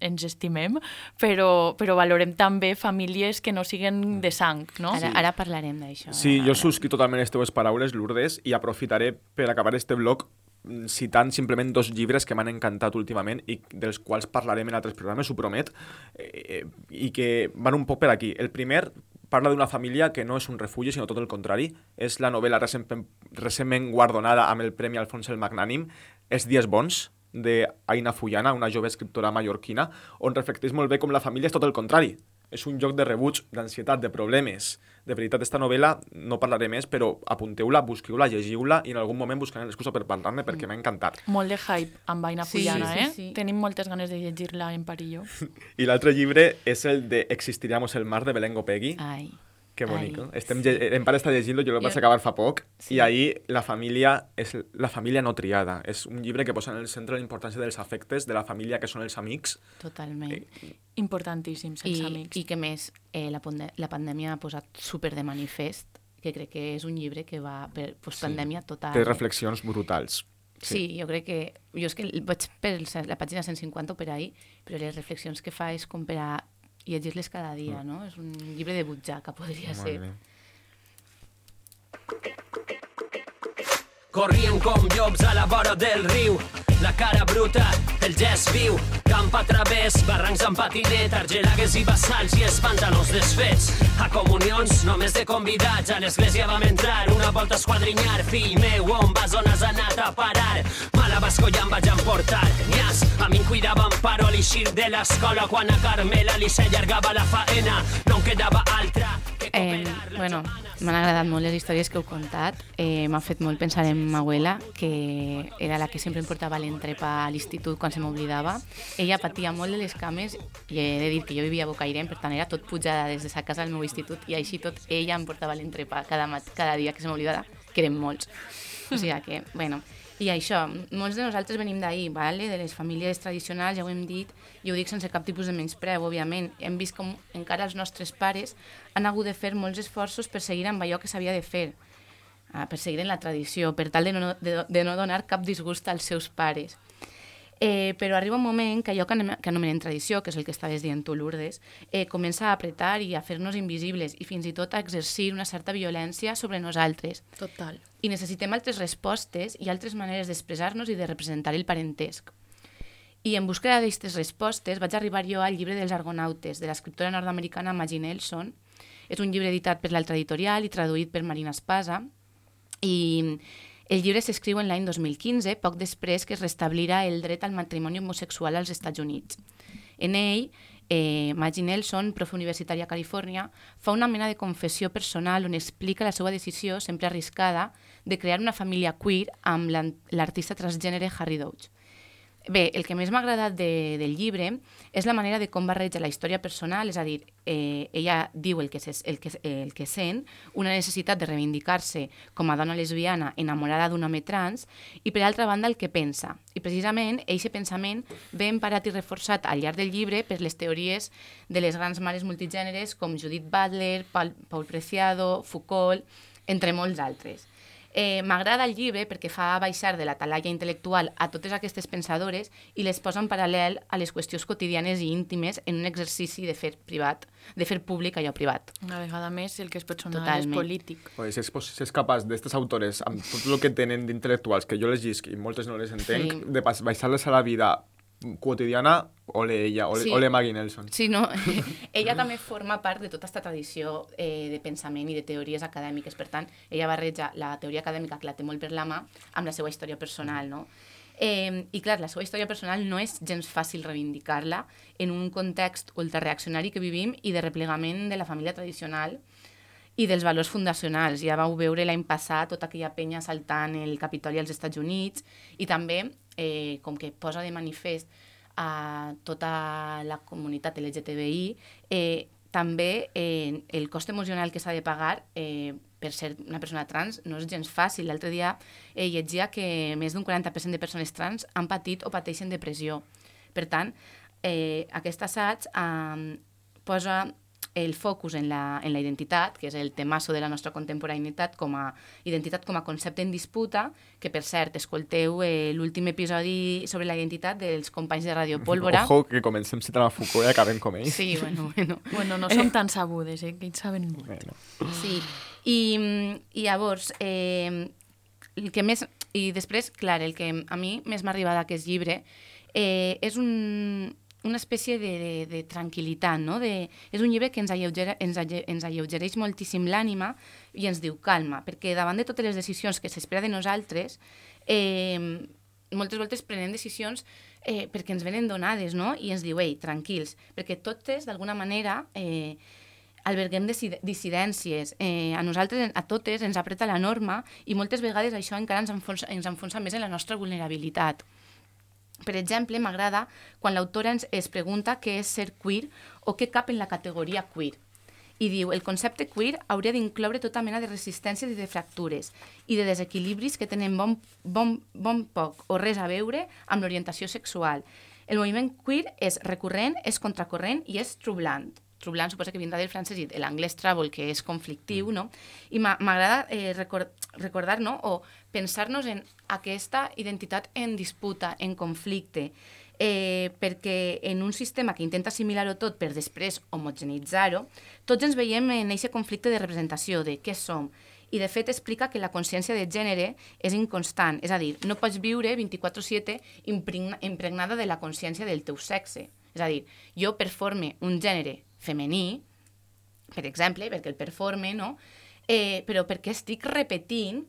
ens estimem, però, però valorem també famílies que no siguen de sang, no? Ara, ara parlarem d'això. sí, ara. jo subscric totalment les teves paraules, Lourdes, i aprofitaré per acabar este blog mm, citant simplement dos llibres que m'han encantat últimament i dels quals parlarem en altres programes, ho promet, eh, i que van un poc per aquí. El primer parla d'una família que no és un refugi, sinó tot el contrari. És la novel·la recentment, recentment guardonada amb el Premi Alfons el Magnànim, Els dies bons, de Aina Fullana, una jove escriptora mallorquina, on reflecteix molt bé com la família és tot el contrari. És un joc de rebuig, d'ansietat, de problemes. De veritat, esta novel·la no parlaré més, però apunteu-la, busqueu-la, llegiu-la i en algun moment buscaré l'excusa per parlar-ne perquè m'ha encantat. Molt de hype amb Vaina Sí, Fullana, sí, eh? sí. Tenim moltes ganes de llegir-la en Parillo. I l'altre llibre és el de Existiríamos el mar, de Belén Gopegui, Ai. Que bonic, Ai? Estem, sí. Em pare està llegint-lo, jo el vaig acabar fa poc, Sí. i ahir la família és la família no triada. És un llibre que posa en el centre la importància dels afectes de la família que són els amics. Totalment. Importantíssims, els I, amics. I que més, eh, la, la pandèmia ha posat super de manifest que crec que és un llibre que va per postpandèmia total. Té reflexions brutals. Sí, jo crec que... Jo és que vaig per la pàgina 150 o per ahí, però les reflexions que fa és com per a llegir-les cada dia, no? És un llibre de butxaca, podria Molt ser. bé. Corrien com llops a la vora del riu, la cara bruta, el gest viu, camp a través, barrancs amb patinet, argelagues i bassals i els pantalons desfets. A comunions, només de convidats, a l'església vam entrar, una volta a esquadrinyar, fill meu, on vas, on has anat a parar? Mala basco ja em vaig emportar, nyas, a mi em cuidava en paro a l'eixir de l'escola, quan a Carmela li s'allargava la faena, no em quedava altra. Eh, bueno, m'han agradat molt les històries que heu contat. Eh, M'ha fet molt pensar en ma abuela, que era la que sempre em portava l'entrepa a l'institut quan se m'oblidava. Ella patia molt de les cames i he de dir que jo vivia a Bocairent, per tant era tot pujada des de sa casa al meu institut i així tot ella em portava l'entrepa cada, cada dia que se m'oblidava, que eren molts. O sigui que, bueno, i això, molts de nosaltres venim d'ahir, vale? de les famílies tradicionals, ja ho hem dit, i ho dic sense cap tipus de menyspreu, òbviament. Hem vist com encara els nostres pares han hagut de fer molts esforços per seguir amb allò que s'havia de fer, ah, per seguir en la tradició, per tal de no, de, de no donar cap disgust als seus pares. Eh, però arriba un moment que allò que, anem, que anomenem tradició, que és el que estaves dient tu, Lourdes, eh, comença a apretar i a fer-nos invisibles i fins i tot a exercir una certa violència sobre nosaltres. Total. I necessitem altres respostes i altres maneres d'expressar-nos i de representar el parentesc. I en busca d'aquestes respostes vaig arribar jo al llibre dels argonautes, de l'escriptora nord-americana Maggie Nelson. És un llibre editat per l'altra editorial i traduït per Marina Espasa. I el llibre s'escriu en l'any 2015, poc després que es restablirà el dret al matrimoni homosexual als Estats Units. En ell, eh, Maggie Nelson, profe universitària a Califòrnia, fa una mena de confessió personal on explica la seva decisió, sempre arriscada, de crear una família queer amb l'artista transgènere Harry Dodge. Bé, el que més m'ha agradat de, del llibre és la manera de com barreja la història personal, és a dir, eh, ella diu el que, ses, el, que, el que sent, una necessitat de reivindicar-se com a dona lesbiana enamorada d'un home trans, i per altra banda el que pensa. I precisament, aquest pensament ve emparat i reforçat al llarg del llibre per les teories de les grans mares multigèneres com Judith Butler, Paul, Paul Preciado, Foucault, entre molts altres. Eh, M'agrada el llibre perquè fa baixar de la talaia intel·lectual a totes aquestes pensadores i les posa en paral·lel a les qüestions quotidianes i íntimes en un exercici de fer privat, de fer públic allò privat. Una vegada més, el que és personal Totalment. és polític. Pues si és, si és capaç d'estes autores, amb tot el que tenen d'intel·lectuals, que jo les llisc i moltes no les entenc, Sí. de baixar-les a la vida quotidiana, ole ella, ole, Sí. ole Maggie Nelson. Sí, no? ella també forma part de tota aquesta tradició eh, de pensament i de teories acadèmiques. Per tant, ella barreja la teoria acadèmica, que la té molt per la mà, amb la seva història personal, no? Eh, I clar, la seva història personal no és gens fàcil reivindicar-la en un context ultrareaccionari que vivim i de replegament de la família tradicional i dels valors fundacionals. Ja vau veure l'any passat tota aquella penya saltant el Capitoli als Estats Units i també, eh, com que posa de manifest a tota la comunitat LGTBI, eh, també eh, el cost emocional que s'ha de pagar eh, per ser una persona trans no és gens fàcil. L'altre dia eh, llegia que més d'un 40% de persones trans han patit o pateixen depressió. Per tant, eh, aquest assaig eh, posa el focus en la, en la identitat, que és el temasso de la nostra contemporaneïtat com a identitat com a concepte en disputa, que per cert, escolteu eh, l'últim episodi sobre la identitat dels companys de Radio Pólvora. Ojo, que comencem citant a Foucault i acabem com ell. Sí, bueno, bueno. Bueno, no som tan sabudes, eh, que ells saben molt. Bueno. Sí, i, i llavors, eh, el que més... I després, clar, el que a mi més m'ha arribat d'aquest llibre eh, és un, una espècie de, de, de tranquil·litat, no? De, és un llibre que ens, alleugera, ens, alle, ens alleugereix moltíssim l'ànima i ens diu calma, perquè davant de totes les decisions que s'espera de nosaltres, eh, moltes voltes prenem decisions eh, perquè ens venen donades, no? I ens diu, ei, tranquils, perquè totes, d'alguna manera, eh, alberguem dissid- dissidències. Eh, a nosaltres, a totes, ens apreta la norma i moltes vegades això encara ens enfonsa, ens enfonsa més en la nostra vulnerabilitat. Per exemple, m'agrada quan l'autora ens es pregunta què és ser queer o què cap en la categoria queer. I diu, el concepte queer hauria d'incloure tota mena de resistències i de fractures i de desequilibris que tenen bon, bon, bon poc o res a veure amb l'orientació sexual. El moviment queer és recurrent, és contracorrent i és troublant. Troublant suposa que vindrà del francès i de l'anglès trouble, que és conflictiu, no? I m'agrada eh, record, recordar, no?, o pensar-nos en aquesta identitat en disputa, en conflicte, eh, perquè en un sistema que intenta assimilar-ho tot per després homogenitzar-ho, tots ens veiem en aquest conflicte de representació, de què som. I, de fet, explica que la consciència de gènere és inconstant, és a dir, no pots viure 24-7 impregna- impregnada de la consciència del teu sexe. És a dir, jo performe un gènere femení, per exemple, perquè el performe, no? Eh, però perquè estic repetint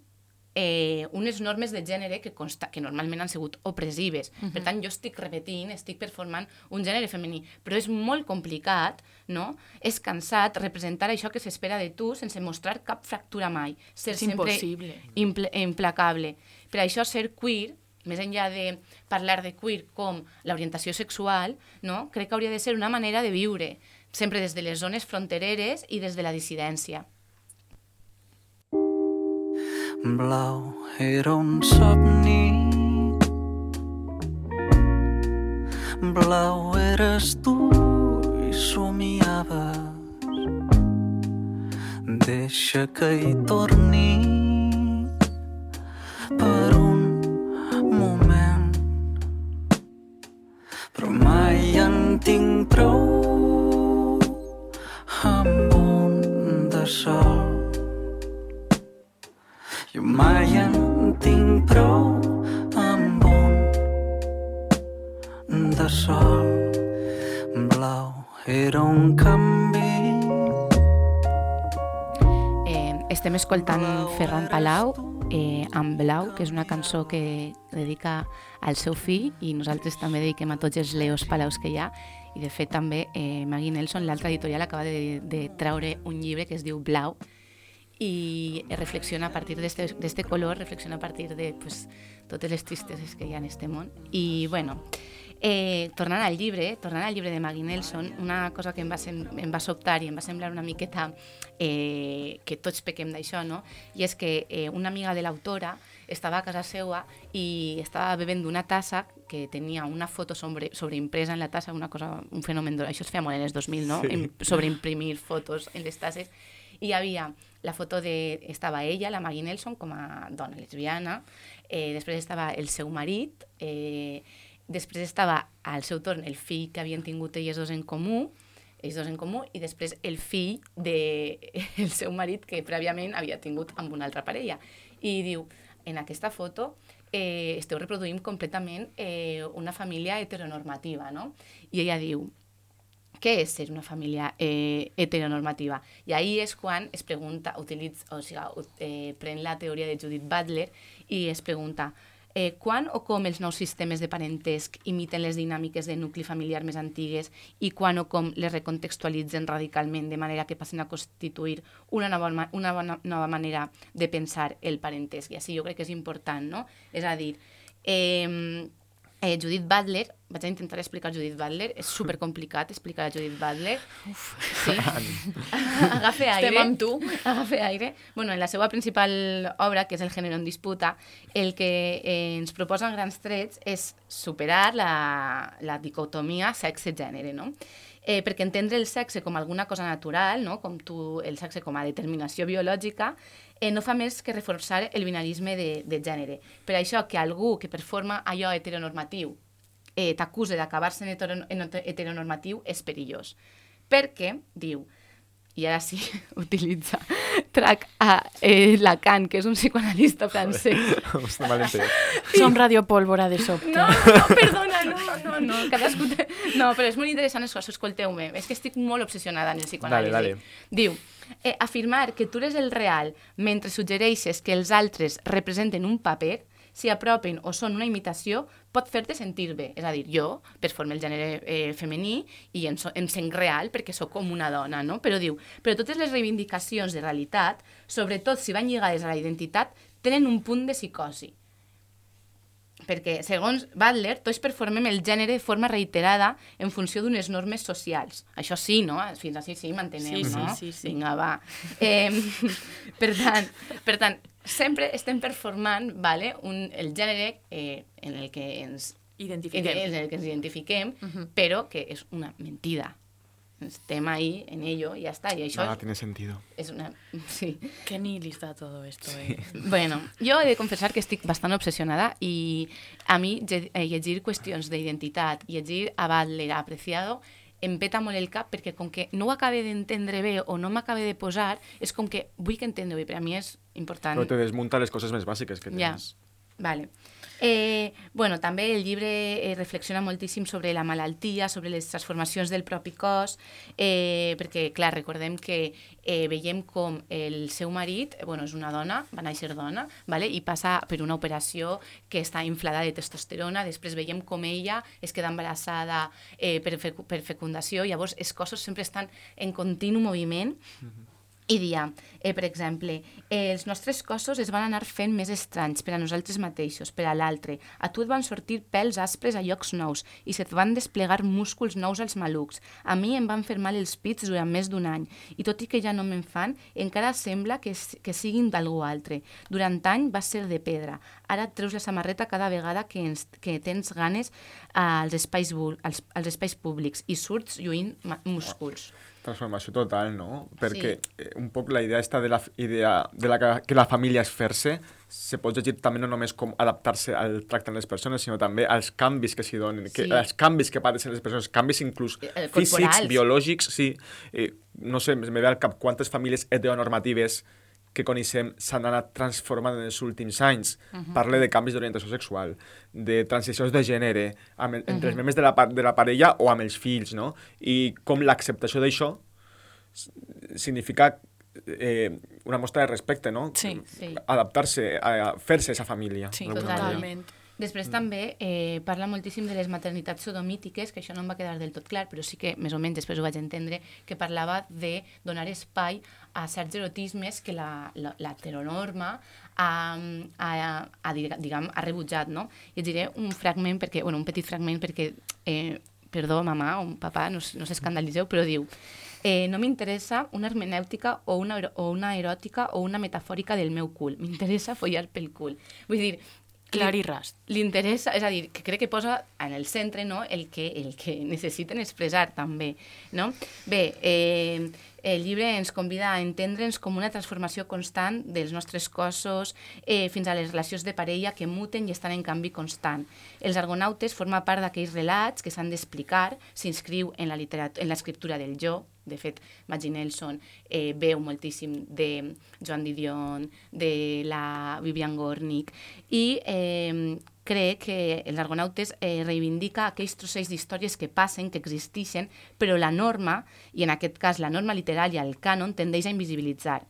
eh, unes normes de gènere que, consta, que normalment han sigut opressives. Uh -huh. Per tant, jo estic repetint, estic performant un gènere femení, però és molt complicat, no? És cansat representar això que s'espera de tu sense mostrar cap fractura mai. Ser És sempre impossible. imple, implacable. Per això ser queer, més enllà de parlar de queer com l'orientació sexual, no? crec que hauria de ser una manera de viure, sempre des de les zones frontereres i des de la dissidència. Blau era un somni. Blau eres tu i somiaves. Deixa que hi torni Blau, que és una cançó que dedica al seu fill i nosaltres també dediquem a tots els Leos Palaus que hi ha i de fet també eh, Maggie Nelson, l'altra editorial, acaba de, de traure un llibre que es diu Blau i reflexiona a partir d'este color, reflexiona a partir de pues, totes les tristeses que hi ha en este món. I, bueno, eh, tornant al llibre, tornant al llibre de Maggie Nelson, una cosa que em va, sem em va sobtar i em va semblar una miqueta eh, que tots pequem d'això, no? I és que eh, una amiga de l'autora estava a casa seva i estava bevent d'una tassa que tenia una foto sobre, sobreimpresa en la tassa, una cosa, un fenomen, això es feia molt en els 2000, no? Sí. Im sobreimprimir fotos en les tasses i hi havia la foto de... Estava ella, la Maggie Nelson, com a dona lesbiana, eh, després estava el seu marit, eh, després estava al seu torn el fill que havien tingut elles dos en comú, ells dos en comú, i després el fill del de, el seu marit que prèviament havia tingut amb una altra parella. I diu, en aquesta foto eh, esteu reproduint completament eh, una família heteronormativa, no? I ella diu, què és ser una família eh, heteronormativa? I ahí és quan es pregunta, utilitza, o sigui, eh, pren la teoria de Judith Butler i es pregunta eh, quan o com els nous sistemes de parentesc imiten les dinàmiques de nucli familiar més antigues i quan o com les recontextualitzen radicalment de manera que passen a constituir una nova, una nova manera de pensar el parentesc. I així jo crec que és important, no? És a dir, eh, eh, Judith Butler, vaig a intentar explicar Judith Butler, és supercomplicat explicar a Judith Butler. Uf, sí. Agafe aire. Estem amb tu. Agafe aire. Bueno, en la seva principal obra, que és El gènere en disputa, el que eh, ens proposa en grans trets és superar la, la dicotomia sexe-gènere, no? Eh, perquè entendre el sexe com alguna cosa natural, no? com tu, el sexe com a determinació biològica, eh, no fa més que reforçar el binarisme de, de gènere. Per això que algú que performa allò heteronormatiu eh, t'acusa hetero, en heteronormatiu és perillós. Perquè, diu, i ara sí, utilitza, trac a eh, Lacan, que és un psicoanalista francès. Està mal entès. Som radiopólvora de sobte. No, no, perdona, no, no, no, cadascú té... No, però és molt interessant això, escolteu-me. És que estic molt obsessionada en el psicoanàlisi. Dale, dale. Diu, eh, afirmar que tu eres el real mentre suggereixes que els altres representen un paper, si apropen o són una imitació, pot fer-te sentir bé. És a dir, jo performo el gènere eh, femení i em, so, em sent real perquè sóc com una dona, no? Però diu, però totes les reivindicacions de realitat, sobretot si van lligades a la identitat, tenen un punt de psicosi. Perquè, segons Butler, tots performem el gènere de forma reiterada en funció d'unes normes socials. Això sí, no? Fins així sí, mantenem, Sí, sí, no? sí, sí. Vinga, va. Eh, per, tant, per tant, sempre estem performant vale, un, el gènere eh, en el que ens Identifiquem. en el que ens identifiquem, Mhm. però que és una mentida. Estem ahí, en ello, i ja està. I això Nada tiene sentido. és una... Sí. Qué nihilista todo esto, eh. Bueno, jo he de confessar que estic bastant obsessionada i a mi eh, llegir qüestions d'identitat, llegir a Butler, a Apreciado, em peta molt el cap perquè com que no ho acabe d'entendre bé o no m'acabe de posar, és com que vull que entendre bé, per a mi és important. Però te desmunta les coses més bàsiques que Ja, tens. vale. Eh, bueno, també el llibre eh, reflexiona moltíssim sobre la malaltia, sobre les transformacions del propi cos, eh, perquè, clar, recordem que eh, veiem com el seu marit, eh, bueno, és una dona, va néixer dona, vale? i passa per una operació que està inflada de testosterona, després veiem com ella es queda embarassada eh, per, fecu- per fecundació, llavors els cossos sempre estan en continu moviment, i dia, eh, per exemple, eh, els nostres cossos es van anar fent més estranys per a nosaltres mateixos, per a l'altre. A tu et van sortir pèls aspres a llocs nous i se't van desplegar músculs nous als malucs. A mi em van fer mal els pits durant més d'un any i tot i que ja no me'n fan, encara sembla que, que siguin d'algú altre. Durant any vas ser de pedra. Ara et treus la samarreta cada vegada que, ens, que tens ganes als espais, als, als espais públics i surts lluint músculs. Transformació total, no? Perquè Sí. eh, un poc la idea esta de la idea de la que, que la família és fer-se se pot llegir també no només com adaptar-se al tracte amb les persones, sinó també als canvis que s'hi donen, que, Sí. als canvis que pateixen les persones, canvis inclús Eh, físics, corporals. biològics, sí. Eh, no sé, me ve al cap quantes famílies heteronormatives que coneixem s'han anat transformant en els últims anys. Mhm. Parle de canvis d'orientació sexual, de transicions de gènere, amb el, entre els Mhm. membres de la, de la parella o amb els fills, no? I com l'acceptació d'això significa eh, una mostra de respecte, no? Sí. Sí. Adaptar-se, a, a fer-se esa família. Sí, d'alguna manera. Després també eh, parla moltíssim de les maternitats sodomítiques, que això no em va quedar del tot clar, però sí que més o menys després ho vaig entendre, que parlava de donar espai a certs erotismes que la, la, la heteronorma ha, ha, ha, diguem, ha rebutjat. No? I et diré un fragment, perquè, bueno, un petit fragment, perquè, eh, perdó, mamà o papà, no, no s'escandalitzeu, però diu eh, no m'interessa una hermenèutica o una, o una eròtica o una metafòrica del meu cul. M'interessa follar pel cul. Vull dir, Clar i ras. li interessa, és a dir, que crec que posa en el centre no, el, que, el que necessiten expressar també. No? Bé, eh, el llibre ens convida a entendre'ns com una transformació constant dels nostres cossos eh, fins a les relacions de parella que muten i estan en canvi constant. Els argonautes forma part d'aquells relats que s'han d'explicar, s'inscriu en la literat- en l'escriptura del jo, de fet, Maggie Nelson eh, veu moltíssim de Joan Didion, de la Vivian Gornick, i eh, crec que els argonautes eh, reivindica aquells trossets d'històries que passen, que existeixen, però la norma, i en aquest cas la norma literària, el cànon, tendeix a invisibilitzar.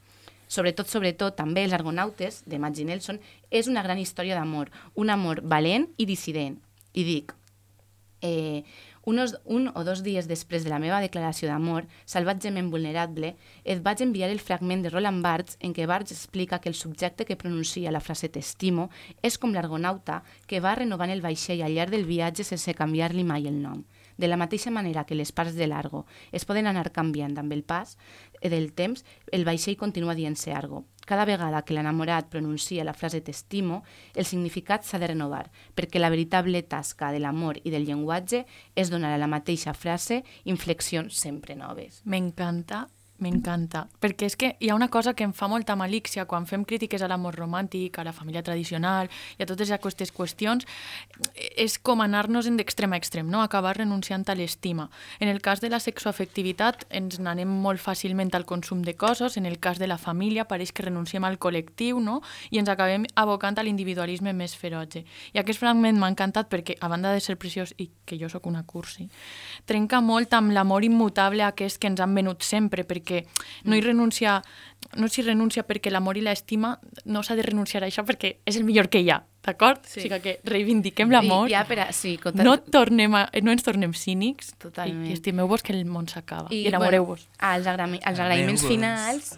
Sobretot, sobretot, també els argonautes, de Maggie Nelson, és una gran història d'amor, un amor valent i dissident. I dic, eh, unos, un o dos dies després de la meva declaració d'amor, salvatgement vulnerable, et vaig enviar el fragment de Roland Barthes en què Barthes explica que el subjecte que pronuncia la frase t'estimo és com l'argonauta que va renovant el vaixell al llarg del viatge sense canviar-li mai el nom. De la mateixa manera que les parts de l'argo es poden anar canviant amb el pas eh, del temps, el vaixell continua dient-se argo. Cada vegada que l'enamorat pronuncia la frase t'estimo, el significat s'ha de renovar, perquè la veritable tasca de l'amor i del llenguatge és donar a la mateixa frase inflexions sempre noves. M'encanta, m'encanta. Perquè és que hi ha una cosa que em fa molta malícia quan fem crítiques a l'amor romàntic, a la família tradicional i a totes aquestes qüestions, és com anar-nos en d'extrem a extrem, no? acabar renunciant a l'estima. En el cas de la sexoafectivitat ens n'anem molt fàcilment al consum de cossos, en el cas de la família pareix que renunciem al col·lectiu no? i ens acabem abocant a l'individualisme més ferotge. I aquest fragment m'ha encantat perquè, a banda de ser preciós i que jo sóc una cursi, trenca molt amb l'amor immutable aquest que ens han venut sempre, perquè no hi renuncia, no s'hi renuncia perquè l'amor i l'estima no s'ha de renunciar a això perquè és el millor que hi ha, d'acord? Sí. O sigui que reivindiquem l'amor, I ja per a, sí, contra... no, tornem a, no ens tornem cínics Totalment. i estimeu-vos que el món s'acaba i, I, enamoreu-vos. Bueno, als, agra als agraïments finals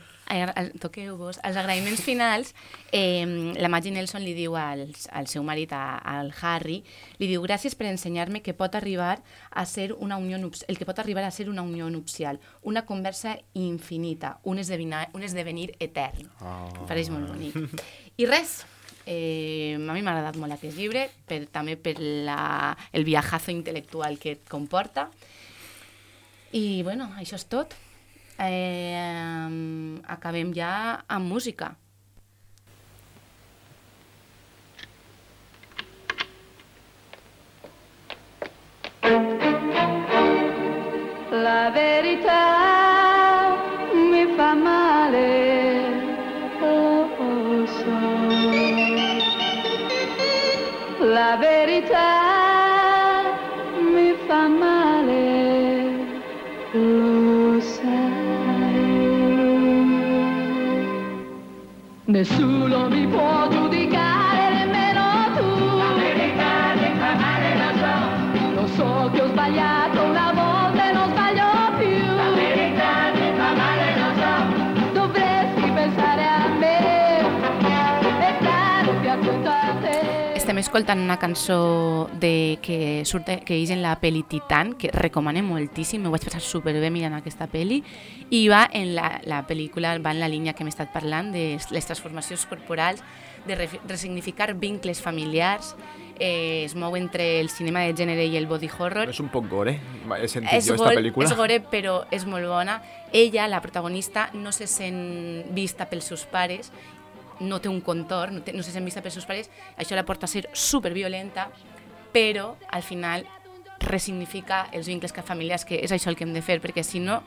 Toqueu-vos. Els agraïments finals, eh, la Maggie Nelson li diu al, al seu marit, a- al Harry, li diu gràcies per ensenyar-me que pot arribar a ser una unió el que pot arribar a ser una unió nupcial, una conversa infinita, un esdevenir, un esdevenir etern. Oh. Em pareix molt bonic. I res, eh, a mi m'ha agradat molt aquest llibre, per, també per la, el viajazo intel·lectual que et comporta. I, bueno, això és tot. Eh, em, acabem ja amb música. La verità mi fa male, lo so. La verità Nessuno mi può giudicare, nemmeno tu. La fa male, lo so. Lo so che ho sbagliato escoltant una cançó de, que, surt, que és en la pel·li Titan, que recomanem moltíssim, m'ho vaig passar superbé mirant aquesta pel·li, i va en la, la pel·lícula, va en la línia que hem estat parlant, de les transformacions corporals, de re, resignificar vincles familiars, eh, es mou entre el cinema de gènere i el body horror, És un poc gore, he sentit és, jo esta gore, pel·lícula. és gore, però és molt bona. Ella, la protagonista, no se sent vista pels seus pares, no té un contorn, no, té, no se sent vista pels seus pares, això la porta a ser superviolenta, però al final resignifica els vincles ca- familiars, que és això el que hem de fer, perquè si no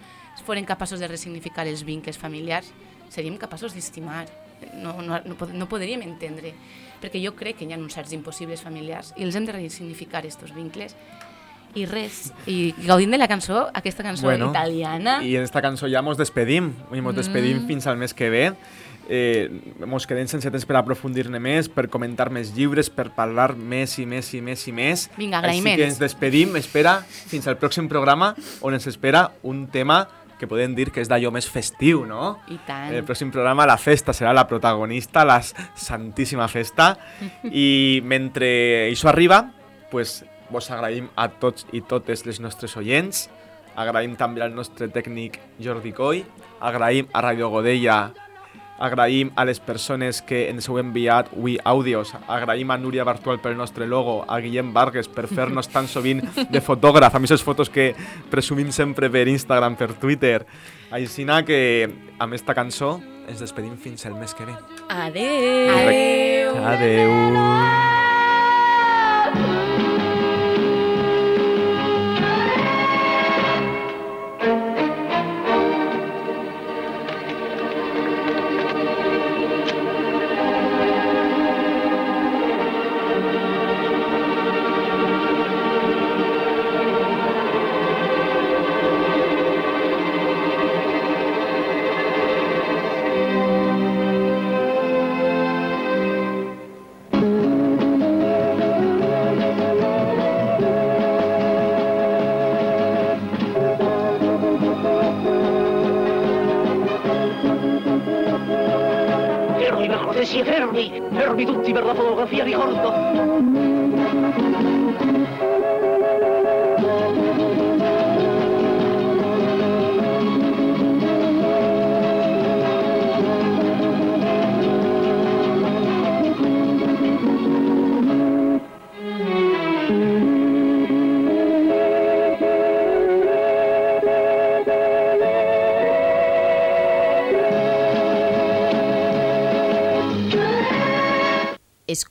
foren capaços de resignificar els vincles familiars, seríem capaços d'estimar, no, no, no, no podríem entendre, perquè jo crec que hi ha uns certs impossibles familiars i els hem de resignificar, aquests vincles, i res, i gaudint de la cançó, aquesta cançó italiana, I en esta cançó ja mos despedim, i mos despedim Mm. fins al mes que ve. Eh, mos quedem sense temps per aprofundir-ne més, per comentar més llibres, per parlar més i més i més i més. Vinga, Així agraïments. que ens despedim, espera, fins al pròxim programa, on ens espera un tema que podem dir que és d'allò més festiu, no? i tant. El pròxim programa, la festa serà la protagonista, la santíssima festa. I mentre això arriba, pues, vos agraïm a tots i totes les nostres oients, agraïm també al nostre tècnic Jordi Coy, agraïm a Radio Godella, agraïm a les persones que ens heu enviat avui àudios, agraïm a Núria Bartual pel nostre logo, a Guillem Vargas per fer-nos tan sovint de fotògraf, a aquestes fotos que presumim sempre per Instagram, per Twitter. Així que amb esta cançó ens despedim fins el mes que ve. Adeu. Adeu. Fermi